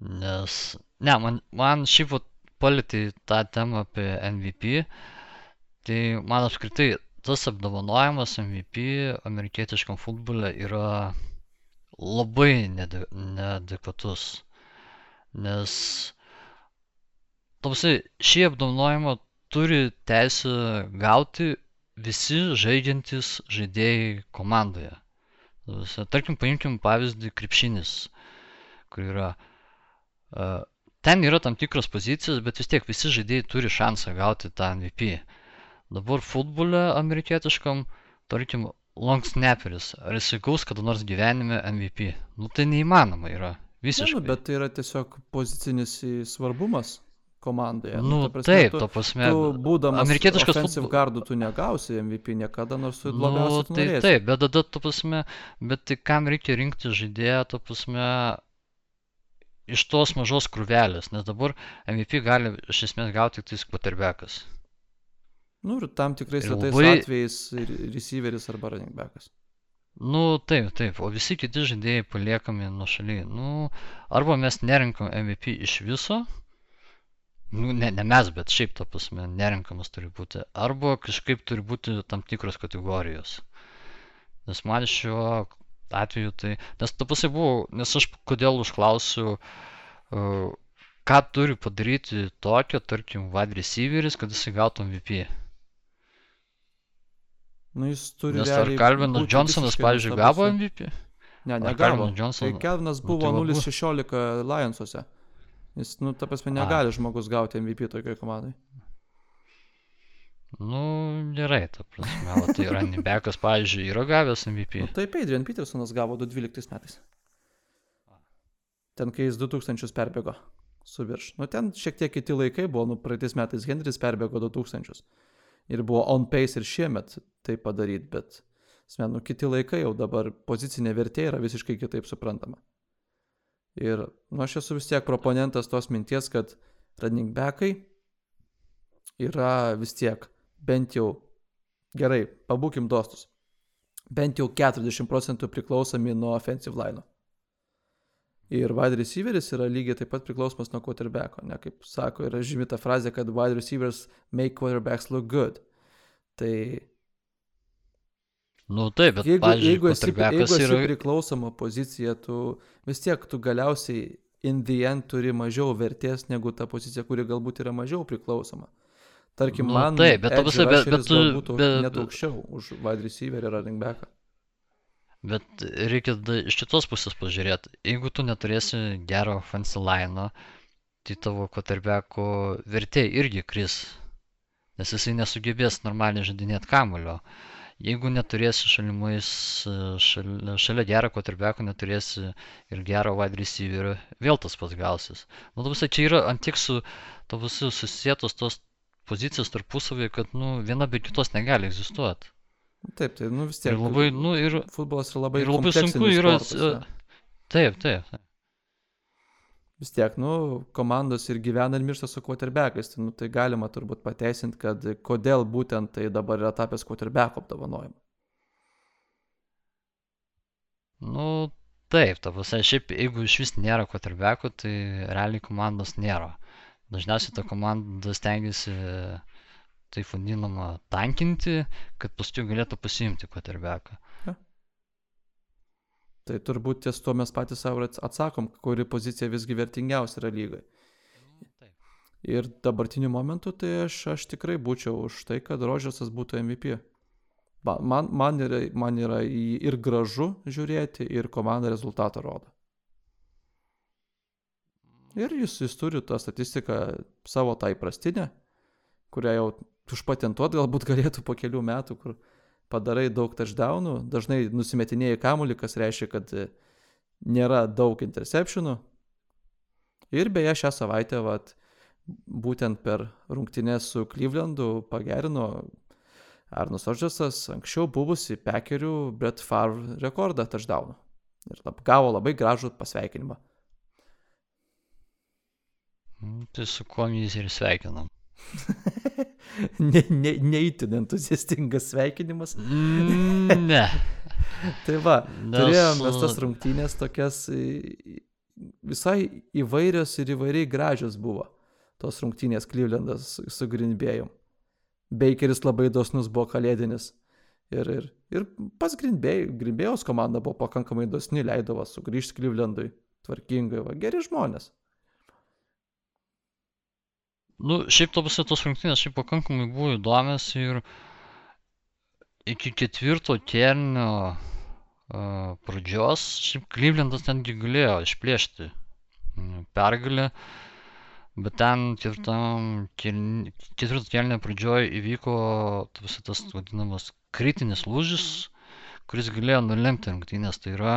Nes, ne, man, man šiaip palėtė tą temą apie MVP, tai man apskritai tas apdovanojimas MVP amerikietiškam futbole yra labai nede, neadekvatus. Nes, tamsi, šį apdovanojimą turi teisę gauti visi žaidžiantys žaidėjai komandoje. Tarkim, paimkim pavyzdį krepšinis, kur yra ten yra tam tikros pozicijos, bet vis tiek visi žaidėjai turi šansą gauti tą MVP. Dabar futbole amerikietiškam, tarkim, long snapperis, ar jis gaus kada nors gyvenime MVP? Nu tai neįmanoma yra. Visiškai. Ne, nu, bet tai yra tiesiog pozicinis svarbumas komandoje. Nu, ta prasme, taip, tu, to prasme. Tu, būdamas amerikietiškas offensive futbol... gardų, tu negausi MVP niekada, nors tu Nu, labiausiai tu tai taip, bet tada, tu prasme, bet tai kam reikia rinkti žaidėją, tu prasme, iš tos mažos krūvelės, nes dabar MVP gali iš esmės gauti tik tais quarterbackas. Nu, ir tam tikrais Ir labai- atvejais receiveris arba running backas. Nu, taip, taip, o visi kiti žaidėjai paliekami nuo šaly. Nu, arba mes nerinkam MVP iš viso, nu, ne, ne mes, bet šiaip ta prasme, nerinkamas turi būti, arba kažkaip turi būti tam tikros kategorijos. Nes man šiuo atveju tai, nes ta prasme buvo, nes aš kodėl užklausiu, uh, ką turi padaryti tokio, tarkim, wide receiveris, kad jisai gautų MVP. Nu, jis turi Nes ar būti Johnsonas, pavyzdžiui, nuostabus. gavo MVP? Ne, negavo. Calvin Tai Johnson- Kelvinas nu, buvo tai va buvo. 0-16 Lionsuose. Jis, nu, ta prasme, negali žmogus gauti MVP tokioj komandai. Nu, gerai, ta prasme, o tai running backas, pavyzdžiui, yra gavęs MVP. Nu, taip, Adrian Petersonas gavo 2012 metais. Ten, kai jis 2000 perbėgo su virš. Nu, ten šiek tiek kiti laikai buvo, nu, praeitais metais Henris perbėgo 2000. Ir buvo on pace ir šiemet tai padaryti, bet, asmen, nu, kiti laikai jau dabar pozicinė vertė yra visiškai kitaip suprantama. Ir, nu, aš esu vis tiek proponentas tos minties, kad running backai yra vis tiek bent jau, gerai, pabūkim dostus, bent jau 40 procentų priklausomi nuo offensive line. Ir wide receiveris yra lygiai taip pat priklausomas nuo quarterbacko, ne kaip sako, yra žymi ta frazė, kad wide receivers make quarterbacks look good. Tai Nu, taip, bet, jeigu, pavyzdžiui, jeigu, esi, jeigu esi yra... priklausoma pozicija, tu vis tiek tu galiausiai in the end turi mažiau vertės negu ta pozicija, kuri galbūt yra mažiau priklausoma. Tarkim, Nu, man taip, bet edge prasme, bet- bet tu- bet- net aukščiau už wide receiver ir running backą. Bet reikia iš kitos pusės pažiūrėti. Jeigu tu neturėsi gero offensive line, tai tavo quarterbacko vertė irgi kris. Nes jisai nesugebės normaliai žaidinėti kamulio. Jeigu neturėsi šalimais, e, šalia, šalia gero quarterbacko, neturėsi ir gero wide receiverio, vėl tas pats gausis. Nu, tu visai čia yra antiek su, to visi susijėtos tos pozicijos tarpusavį, kad, nu, viena be kitos negali egzistuoti. Taip, tai nu vis tiek. Ir labai, nu, ir Futbolas yra labai, Ir labai sunku yra, sportas, e? Taip, taip. taip. Vis tiek, nu, komandos ir gyvena ir miršta su quarterbackais, tai, nu, tai galima turbūt pateisinti, kad kodėl būtent tai dabar yra tapęs quarterbacko apdovanojimu. Nu, taip, ta prasme, šiaip jeigu iš vis nėra quarterbackų, tai realiai komandos nėra. Dažniausiai ta komanda stengiasi taip vadinamą tankinti, kad paskui galėtų pasiimti quarterbacką. Tai turbūt ties tuo mes patys savo atsakom, kuri pozicija visgi vertingiausia yra lygai. Taip. Ir dabartiniu momentu tai aš, aš tikrai būčiau už tai, kad Rodžersas būtų MVP. Man, man, yra, man yra ir gražu žiūrėti, ir komanda rezultatą rodo. Ir jis, jis turi tą statistiką savo tą įprastinę, kurią jau užpatentuot galbūt galėtų po kelių metų, kur padarai daug touchdownų, dažnai nusimetinėjai kamuolį, kas reiškia, kad e, nėra daug interceptionų. Ir beje, šią savaitę, vat, būtent per rungtynės su Clevelandu pagerino Arnas Rodžersas anksčiau buvusi Pekerių Brett Favre rekordą touchdownų. Ir gavo labai gražų pasveikinimą. Mm, Tai su kuo jis ir sveikinam. (laughs) ne, ne, neįtin entuziastingas sveikinimas. Mm, Ne. (laughs) Tai va, Nes, turėjom mes tas rungtynės tokias į- visai įvairios ir įvairiai gražios buvo. Tos rungtynės Klyvlendas su- Greenbėjum. Bakeris labai dosnus buvo kalėdinis. Ir, ir, ir pas Greenbėjos komanda buvo pakankamai dosni, leidavo sugrįžti Klyvlendui. Tvarkingai, va, geri žmonės. Nu, šiaip to visai tos rungtynės šiaip pakankamai buvo įdomios ir iki ketvirto kėlinio uh, pradžios šiaip Klyvlendas netgi galėjo išplėšti pergalę, bet ten ketvirto kėlinio pradžioj įvyko ta visai tas vadinamas kritinis lūžis, kuris galėjo nulemti rungtynės. Tai yra,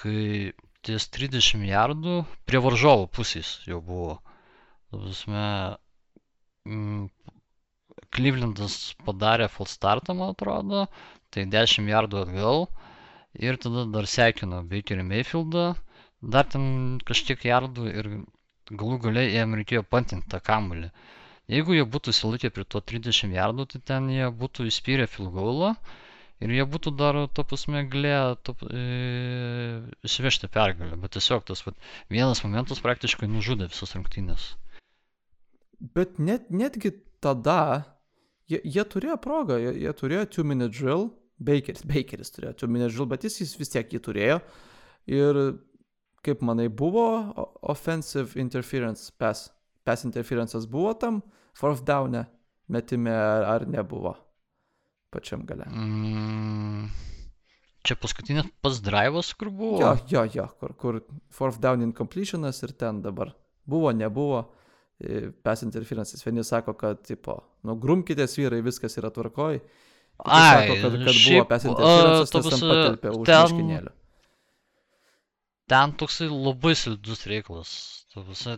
kai ties 30 jardų prie varžovo pusės jau buvo. Ta prasme, Klyvlendas padarė full startą, man atrodo, tai 10 jardų atgal ir tada dar sekino Bakerį Mayfieldą, dar ten kažkiek jardų ir galų galiai jiem reikėjo pantinti tą kamuolį. Jeigu jie būtų įsilaikę prie to 30 jardų, tai ten jie būtų įspyrę field goalą ir jie būtų dar, to prasme, galėję išvežti pergalę. Bet tiesiog tas vat, vienas momentas praktiškai nužudė visas rungtynės. Bet net, netgi tada jie, jie turėjo progą, jie, jie turėjo 2 minute drill, Bakeris, Bakeris turėjo 2 minute drill, bet jis, jis vis tiek jį turėjo. Ir kaip manai, buvo offensive interference, pass, pass interference'as buvo tam fourth down'e metime ar, ar nebuvo pačiam gale. Mm, čia paskutinis pats drivas, kur buvo. Jo, jo, jo, kur, kur fourth down incompletionas ir ten dabar buvo, nebuvo. Pass interferences. Vieni sako, kad, tipo, nu, grumkitės vyrai, viskas yra tvarkoj. Kiti sako, kad, kad buvo šiaip, pass a, interferences, tas ten patelpė už miškinėlio. Ten toksai labai slidus reikalas.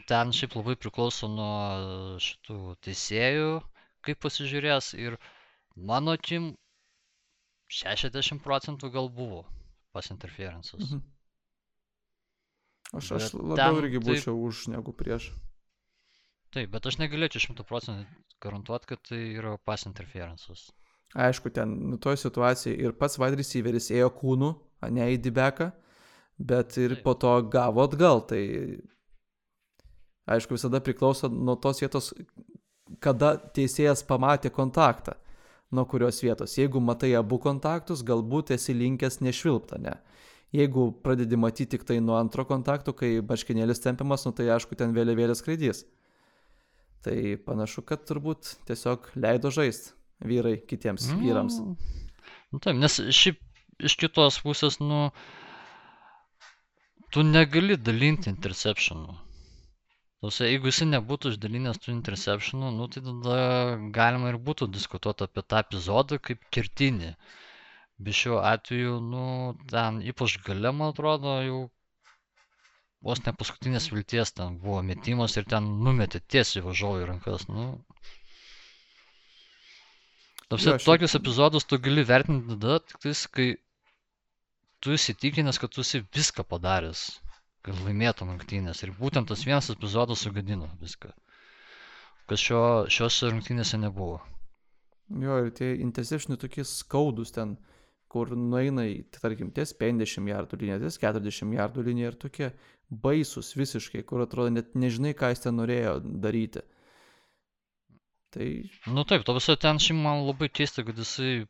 Ten šiaip labai priklauso nuo šitų teisėjų, kaip pasižiūrės. Ir mano akim 60 procentų gal buvo pas interferences. Mhm. Aš, aš labiau irgi taip- būčiau už negu prieš. Taip, bet aš negalėčiau 100 procentų garantuoti, kad tai yra pas interferences. Aišku, ten, nu, toje situacijoje ir pats wide receiveris ėjo kūnu, ne į dibeką, bet ir Taip. po to gavo atgal. Tai, aišku, visada priklauso nuo tos vietos, kada teisėjas pamatė kontaktą, nuo kurios vietos. Jeigu matai abu kontaktus, galbūt esi linkęs nešvilpta, ne. Jeigu pradedi matyti tik tai nuo antro kontakto, kai marškinėlis tempiamas, nu tai aišku, ten vėliavėlės skraidys. Tai panašu, kad turbūt tiesiog leido žaisti vyrai kitiems vyrams. Nu, taip, nes šiaip iš kitos pusės, nu, tu negali dalinti interceptionų. Tuose, jeigu jis nebūtų išdalinęs tų interceptionų, nu, tai tada galima ir būtų diskutuoti apie tą epizodą kaip kertinį. Bet šiuo atveju, nu, ten ypač gale, man atrodo, jau vos ne paskutinės vilties ten buvo metimas ir ten numetė tiesiai važiuoju rankas. Nu. Tapsi, Jo, tokius epizodus tu gali vertinti tada, tik tais, kai tu įsitikinęs, kad tu esi viską padaręs, kad laimėtum rungtynės. Ir būtent tas vienas epizodas sugadino viską. Kas šio, šiose rungtynėse nebuvo. Jo, ir tie interceptionai tokie skaudus ten, kur nueina į, tarkim, ties 50 jardų liniją, ties 40 jardų liniją ir tokie baisus visiškai, kur atrodo net nežinai, ką jis ten norėjo daryti. Tai Nu taip, to viso ten šiaip man labai keista, kad jisai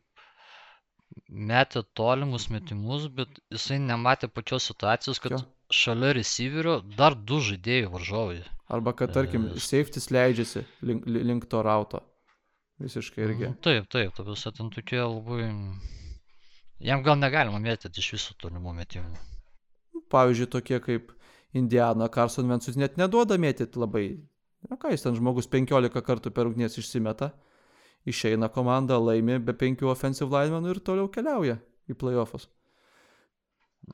metė tolimus metimus, bet jisai nematė pačios situacijos, kad Jo. šalia receiverio dar du žaidėjai varžovai. arba kad, tarkim, E, safetis leidžiasi link, li- link to rauto. Visiškai irgi. Nu, Taip, taip, to viso ten tokie labai... Jam gal negalima mėtyti iš viso tolimų metimų. Pavyzdžiui, tokie kaip Indiana, Carson Vensus net neduoda mėtyti labai. Na ką jis ten žmogus 15 kartų per rungtynės išsimeta, išeina komanda, laimi be penkių offensive linemenų ir toliau keliauja į playoffus.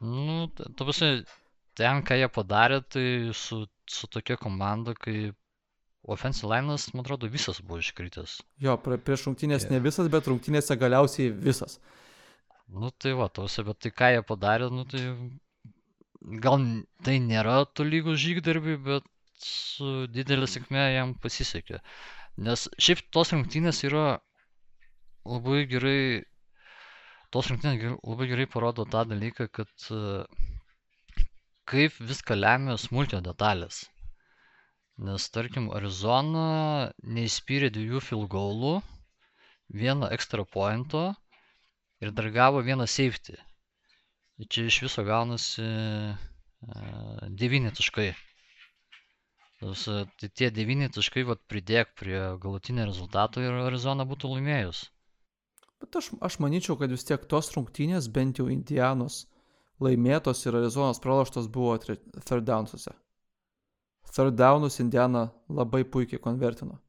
Nu, t- ta prasme, ten, ką jie padarė, tai su, su tokia komanda kaip offensive line'as, man atrodo, visas buvo iškritęs. Jo, prieš rungtynės Jo. ne visas, bet rungtynėse galiausiai visas. Nu tai va, tausia, bet tai ką jie padarė, nu tai gal tai nėra tolygų žygdarbiai, bet su didelė sėkmė jam pasisekė. Nes šiaip tos rungtynės yra labai gerai, tos rungtynės labai gerai parodo tą dalyką, kad kaip viską lemia smulkio detalės. Nes tarkim, Arizona neįspyrė dviejų field goalų, vieno extra pointo ir dar gavo vieną safety. Čia iš viso gaunasi e, devyni taškai. Tai tie devyni taškai vat, pridėk prie galutinio rezultato ir Arizona būtų laimėjus. Bet aš, aš manyčiau, kad vis tiek tos rungtynės, bent jau Indianos laimėtos ir Arizonos praloštos buvo third downsuose. Third downus Indiana labai puikiai konvertino.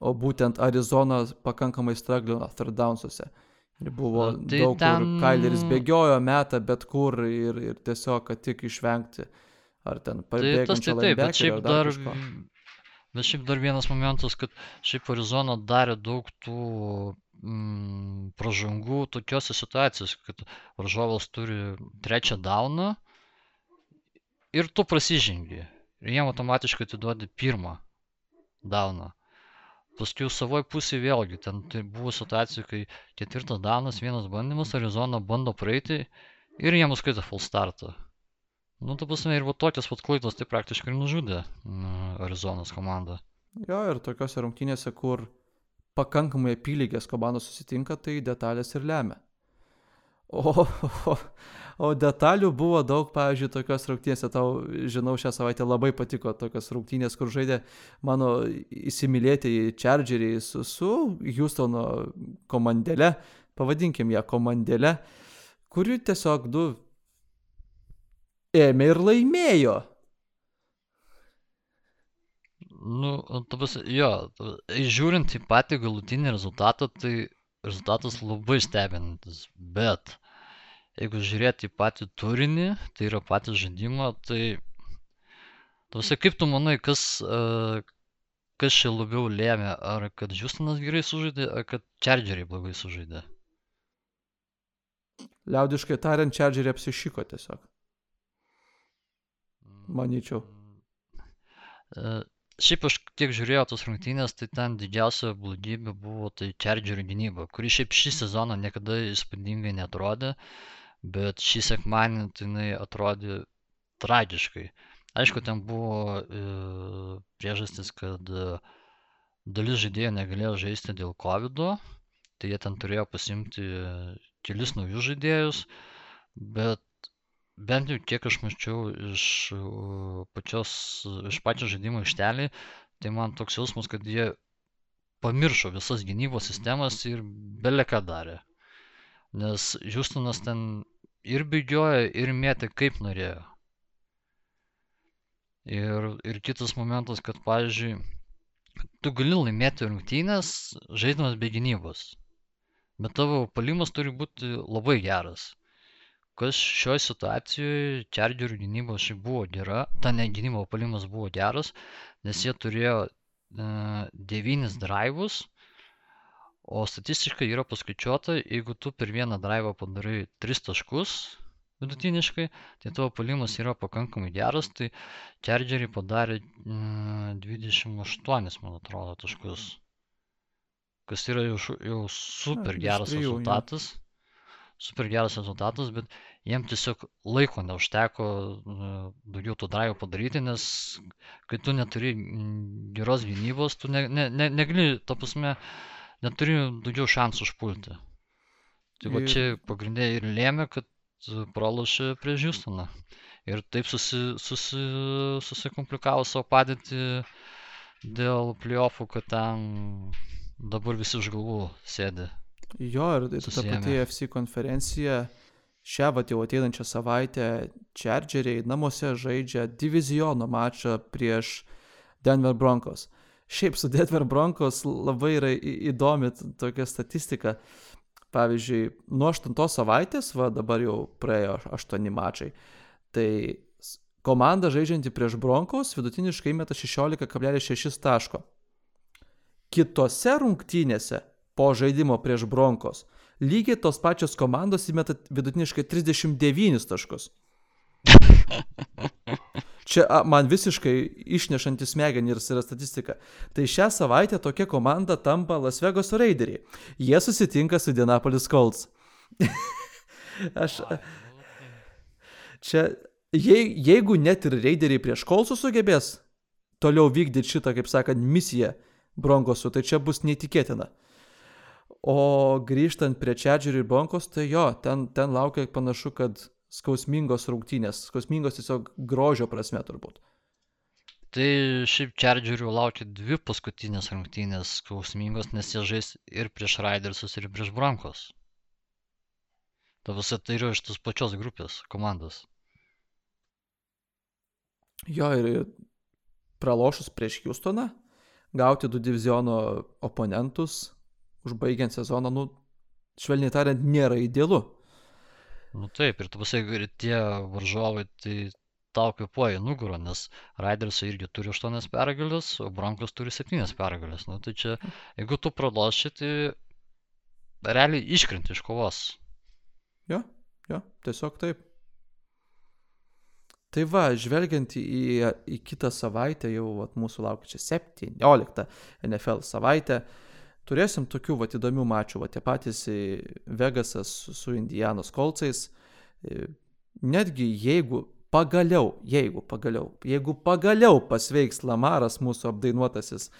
O būtent Arizona pakankamai straglino third downsuose. Buvo Na, tai daug, ten... kur Kaileris bėgiojo metą bet kur ir, ir tiesiog, kad tik išvengti. Ar ten Tai tas tai taip, bet šiaip ar dar, kažko. bet šiaip dar vienas momentas, kad šiaip Arizona darė daug tų mm, pražangų tokiuose situacijose, kad varžovas turi trečią dauną ir tu prasižengi. Ir jiem automatiškai atiduodi pirmą dauną. Paskui jau savoj pusėje vėlgi, ten tai buvo situacija, kai ketvirtas daunas, vienas bandymas, Arizona bando praeiti ir jiem nuskaito full startą. Nu, ta prasme, ir va tokios pat klaidos tai praktiškai nužudė mm, Arizonos komandą. Jo, ir tokiuose rungtynėse, kur pakankamai apylygės komandos susitinka, tai detalės ir lemia. O, o, o detalių buvo daug, pavyzdžiui, tokios rungtynėse, tau, žinau, šią savaitę labai patiko tokios rungtynės, kur žaidė mano įsimylėtieji Chargeriai su, su Houstono komandėle, pavadinkim ją komandėle, kuri tiesiog du ėmė ir laimėjo. Nu, ta prasme, jo, ta- žiūrint į patį galutinį rezultatą, tai rezultatas labai stebinantis, bet jeigu žiūrėti į patį turinį, tai yra patį žaidimą, tai Tausia, kaip tu manai, kas, e, kas čia labiau lėmė, ar kad Houstonas gerai sužaidė, ar kad Chargeriai blogai sužaidė? Liaudiškai tariant, Chargeriai apsišiko tiesiog. Manyčiau. E, Šiaip aš tiek žiūrėjau tos rungtynės, tai ten didžiausia blogybė buvo tai Chargerių gynyba, kuri šiaip šį sezoną niekada įspūdingai netrodė, bet šį sekmanį tai jinai atrodė tragiškai. Aišku, ten buvo e, priežastis, kad e, dalis žaidėjų negalėjo žaisti dėl COVID, tai jie ten turėjo pasimti kelis naujus žaidėjus, bet bent jau kiek aš mačiau iš uh, pačios, iš pačio žaidimo ištelį, tai man toks jausmas, kad jie pamiršo visas gynybos sistemas ir beleką darė. Nes Houstonas ten ir bėgiojo, ir mėtė kaip norėjo. Ir, ir kitas momentas, kad, pavyzdžiui, tu gali laimėti rungtynės žaidimas be gynybos. Bet tavo palimas turi būti labai geras kas šioje situacijoje Chargerių gynyba šiaip buvo gera, ta ne gynybo palimas buvo geras, nes jie turėjo e, devynis drivus, o statistiškai yra paskaičiuota, jeigu tu per vieną drivą padarai 3 taškus vidutiniškai, tai tavo palimas yra pakankamai geras, tai Chargeriai padarė e, 28, man atrodo, taškus. Kas yra jau, jau super geras rezultatas super geras rezultatas, bet jiem tiesiog laiko neužteko e, daugiau tų drivų padaryti, nes kai tu neturi mm, geros gynybos, tu ne, ne, ne, negali, ta prasme, neturi daugiau šansų užpulti. Tai va čia pagrindė ir lėmė, kad pralošė prieš Houstoną. Ir taip susi, susi, susikomplikavo savo padėtį dėl playoffų, kad ten dabar visi už galvų sėdi. Jo, ir ir ta pati FC konferencija šią vat jau ateinančią savaitę Chargeriai namuose žaidžia diviziono mačą prieš Denver Broncos. Šiaip su Denver Broncos labai yra įdomi tokia statistika. Pavyzdžiui, nuo 8 savaitės, va dabar jau praėjo 8 mačai, tai Komanda žaidžianti prieš Broncos vidutiniškai meta 16,6 taško. Kitose rungtynėse po žaidimo prieš Broncos lygiai tos pačios komandos įmeta vidutiniškai 39 taškus. (laughs) Čia a, man visiškai išnešantis smegenį ir yra statistika. Tai šią savaitę tokia komanda tampa Las Vegas Raideriai. Jie susitinka su Dianapolis Colts. (laughs) Aš. Čia, jei, jeigu net ir Raideriai prieš Coltsus sugebės toliau vykdyti šitą, kaip sakant, misiją Broncosų, tai čia bus neįtikėtina. O grįžtant prie Čedžerių ir Broncos, tai jo, ten, ten laukia panašu, kad skausmingos rungtynės, skausmingos tiesiog grožio prasme turbūt. Tai šiaip Chargerių laukia dvi paskutinės rungtynės skausmingos, nes jie žais ir prieš Raidersus, ir prieš Broncos. Ta visa tai yra iš tos pačios grupės komandos. Jo, ir pralošus prieš Houstoną, gauti du diviziono oponentus, užbaigiant sezoną, nu, švelniai tariant, nėra idealu. Nu taip, ir tu pasakai, ir tie varžovai, tai tau kvepuoja nugarą, nes Raidersai irgi turi 8 pergalės, o Broncos turi 7 pergalės. Nu tai čia, jeigu tu praloši, tai realiai iškrenti iš kovos. Jo, jo, tiesiog taip. Tai va, žvelgiant į, į kitą savaitę, jau vat, mūsų laukia čia 17 NFL savaitė, uh, turėsim tokių vat įdomių mačų, vat tie patys Vegasas su Indianos kolcais. E, netgi jeigu pagaliau, jeigu pagaliau, jeigu pagaliau pasveiks Lamaras mūsų apdainuotasis,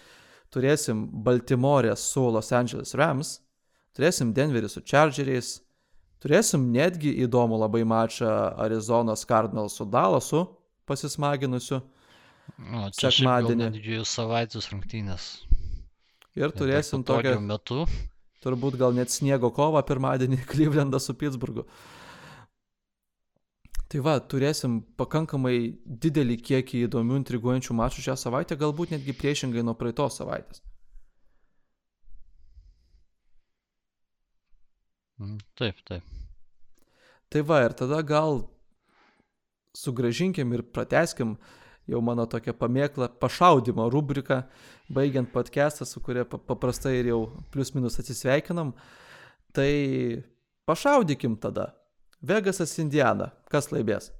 turėsim Baltimorę su Los Angeles Rams, turėsim Denverį su Chargeriais, turėsim netgi įdomų labai mačą Arizonos Cardinals su Dallasu pasismaginusiu. O, čia sekmadienį. Dviejų savaitės rungtynės. Ir turėsim tokią... metu. Turbūt gal net sniego kovą pirmadienį (laughs) Klyvlendą su Pittsburghu. Tai va, turėsim pakankamai didelį kiekį įdomių, intriguojančių mačų šią savaitę, galbūt netgi priešingai nuo praeitos savaitės. Mm, taip, taip. Tai va, ir tada gal sugražinkim ir prateskim jau mano tokia pamėkla pašaudimo rubrika, baigiant podcastą, su kuria paprastai ir jau plius minus atsisveikinam. Tai pašaudykim tada. Vegasas Indiana. Kas laimės?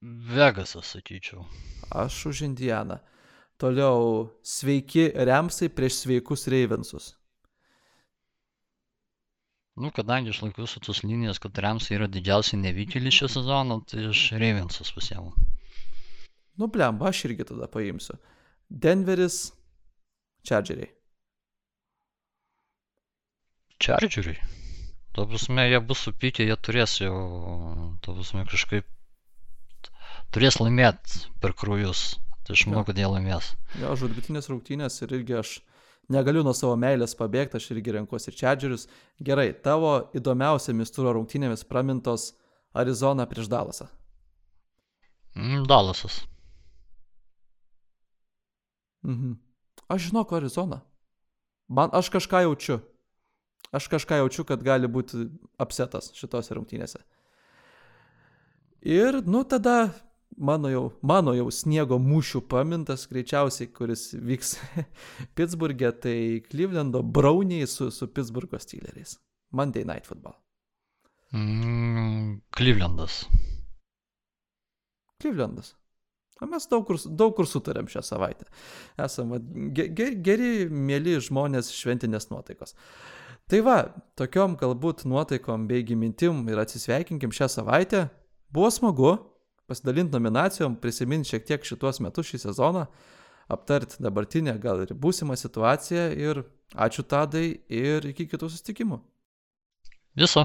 Vegasas, sakyčiau. Aš už Indianą. Toliau sveiki Remsai prieš sveikus Ravensus. Nu, kadangi aš laikausi tos linijos, kad Remsai yra didžiausiai nevykėliai šio sezono, tai aš Ravensus pasiemu. Nu, blemba, aš irgi tada paimsiu. Denveris, Chargeriai. Chargeriai. Tuo prasme, jie bus supykę, jie turės jau, tuo prasme, kažkaip turės laimėti per krūjus. Tai aš manau, kad jie laimės. Jo, žudbitinės rungtynės ir irgi aš negaliu nuo savo meilės pabėgti, aš irgi renkuosi Chargerius. Gerai, tavo įdomiausiamis turo rungtynėmis pramintos Arizona prieš Dalasą. Mm, Dalasas. Mhm. Aš žinok, Arizona. Man, aš kažką jaučiu. Aš kažką jaučiu, kad gali būti apsetas šitose rungtynėse. Ir, nu, tada mano jau, mano jau sniego mūšių pamintas, greičiausiai, kuris vyks (laughs) Pittsburgė, tai Clevelando Browniai su, su Pittsburgo Steeleriais. Monday Night Football. Mm, Clevelandas. Clevelandas. O mes daug kur, daug kur sutarėm šią savaitę. Esame ge, ge, geri, mėly žmonės šventinės nuotaikos. Tai va, tokiom galbūt nuotaikom bei mintim ir atsisveikinkim šią savaitę. Buvo smagu pasidalinti nominacijom, prisiminti šiek tiek šituos metus šį sezoną, aptarti dabartinę, gal ir būsimą situaciją ir ačiū tadai ir iki kitų susitikimų. Viso.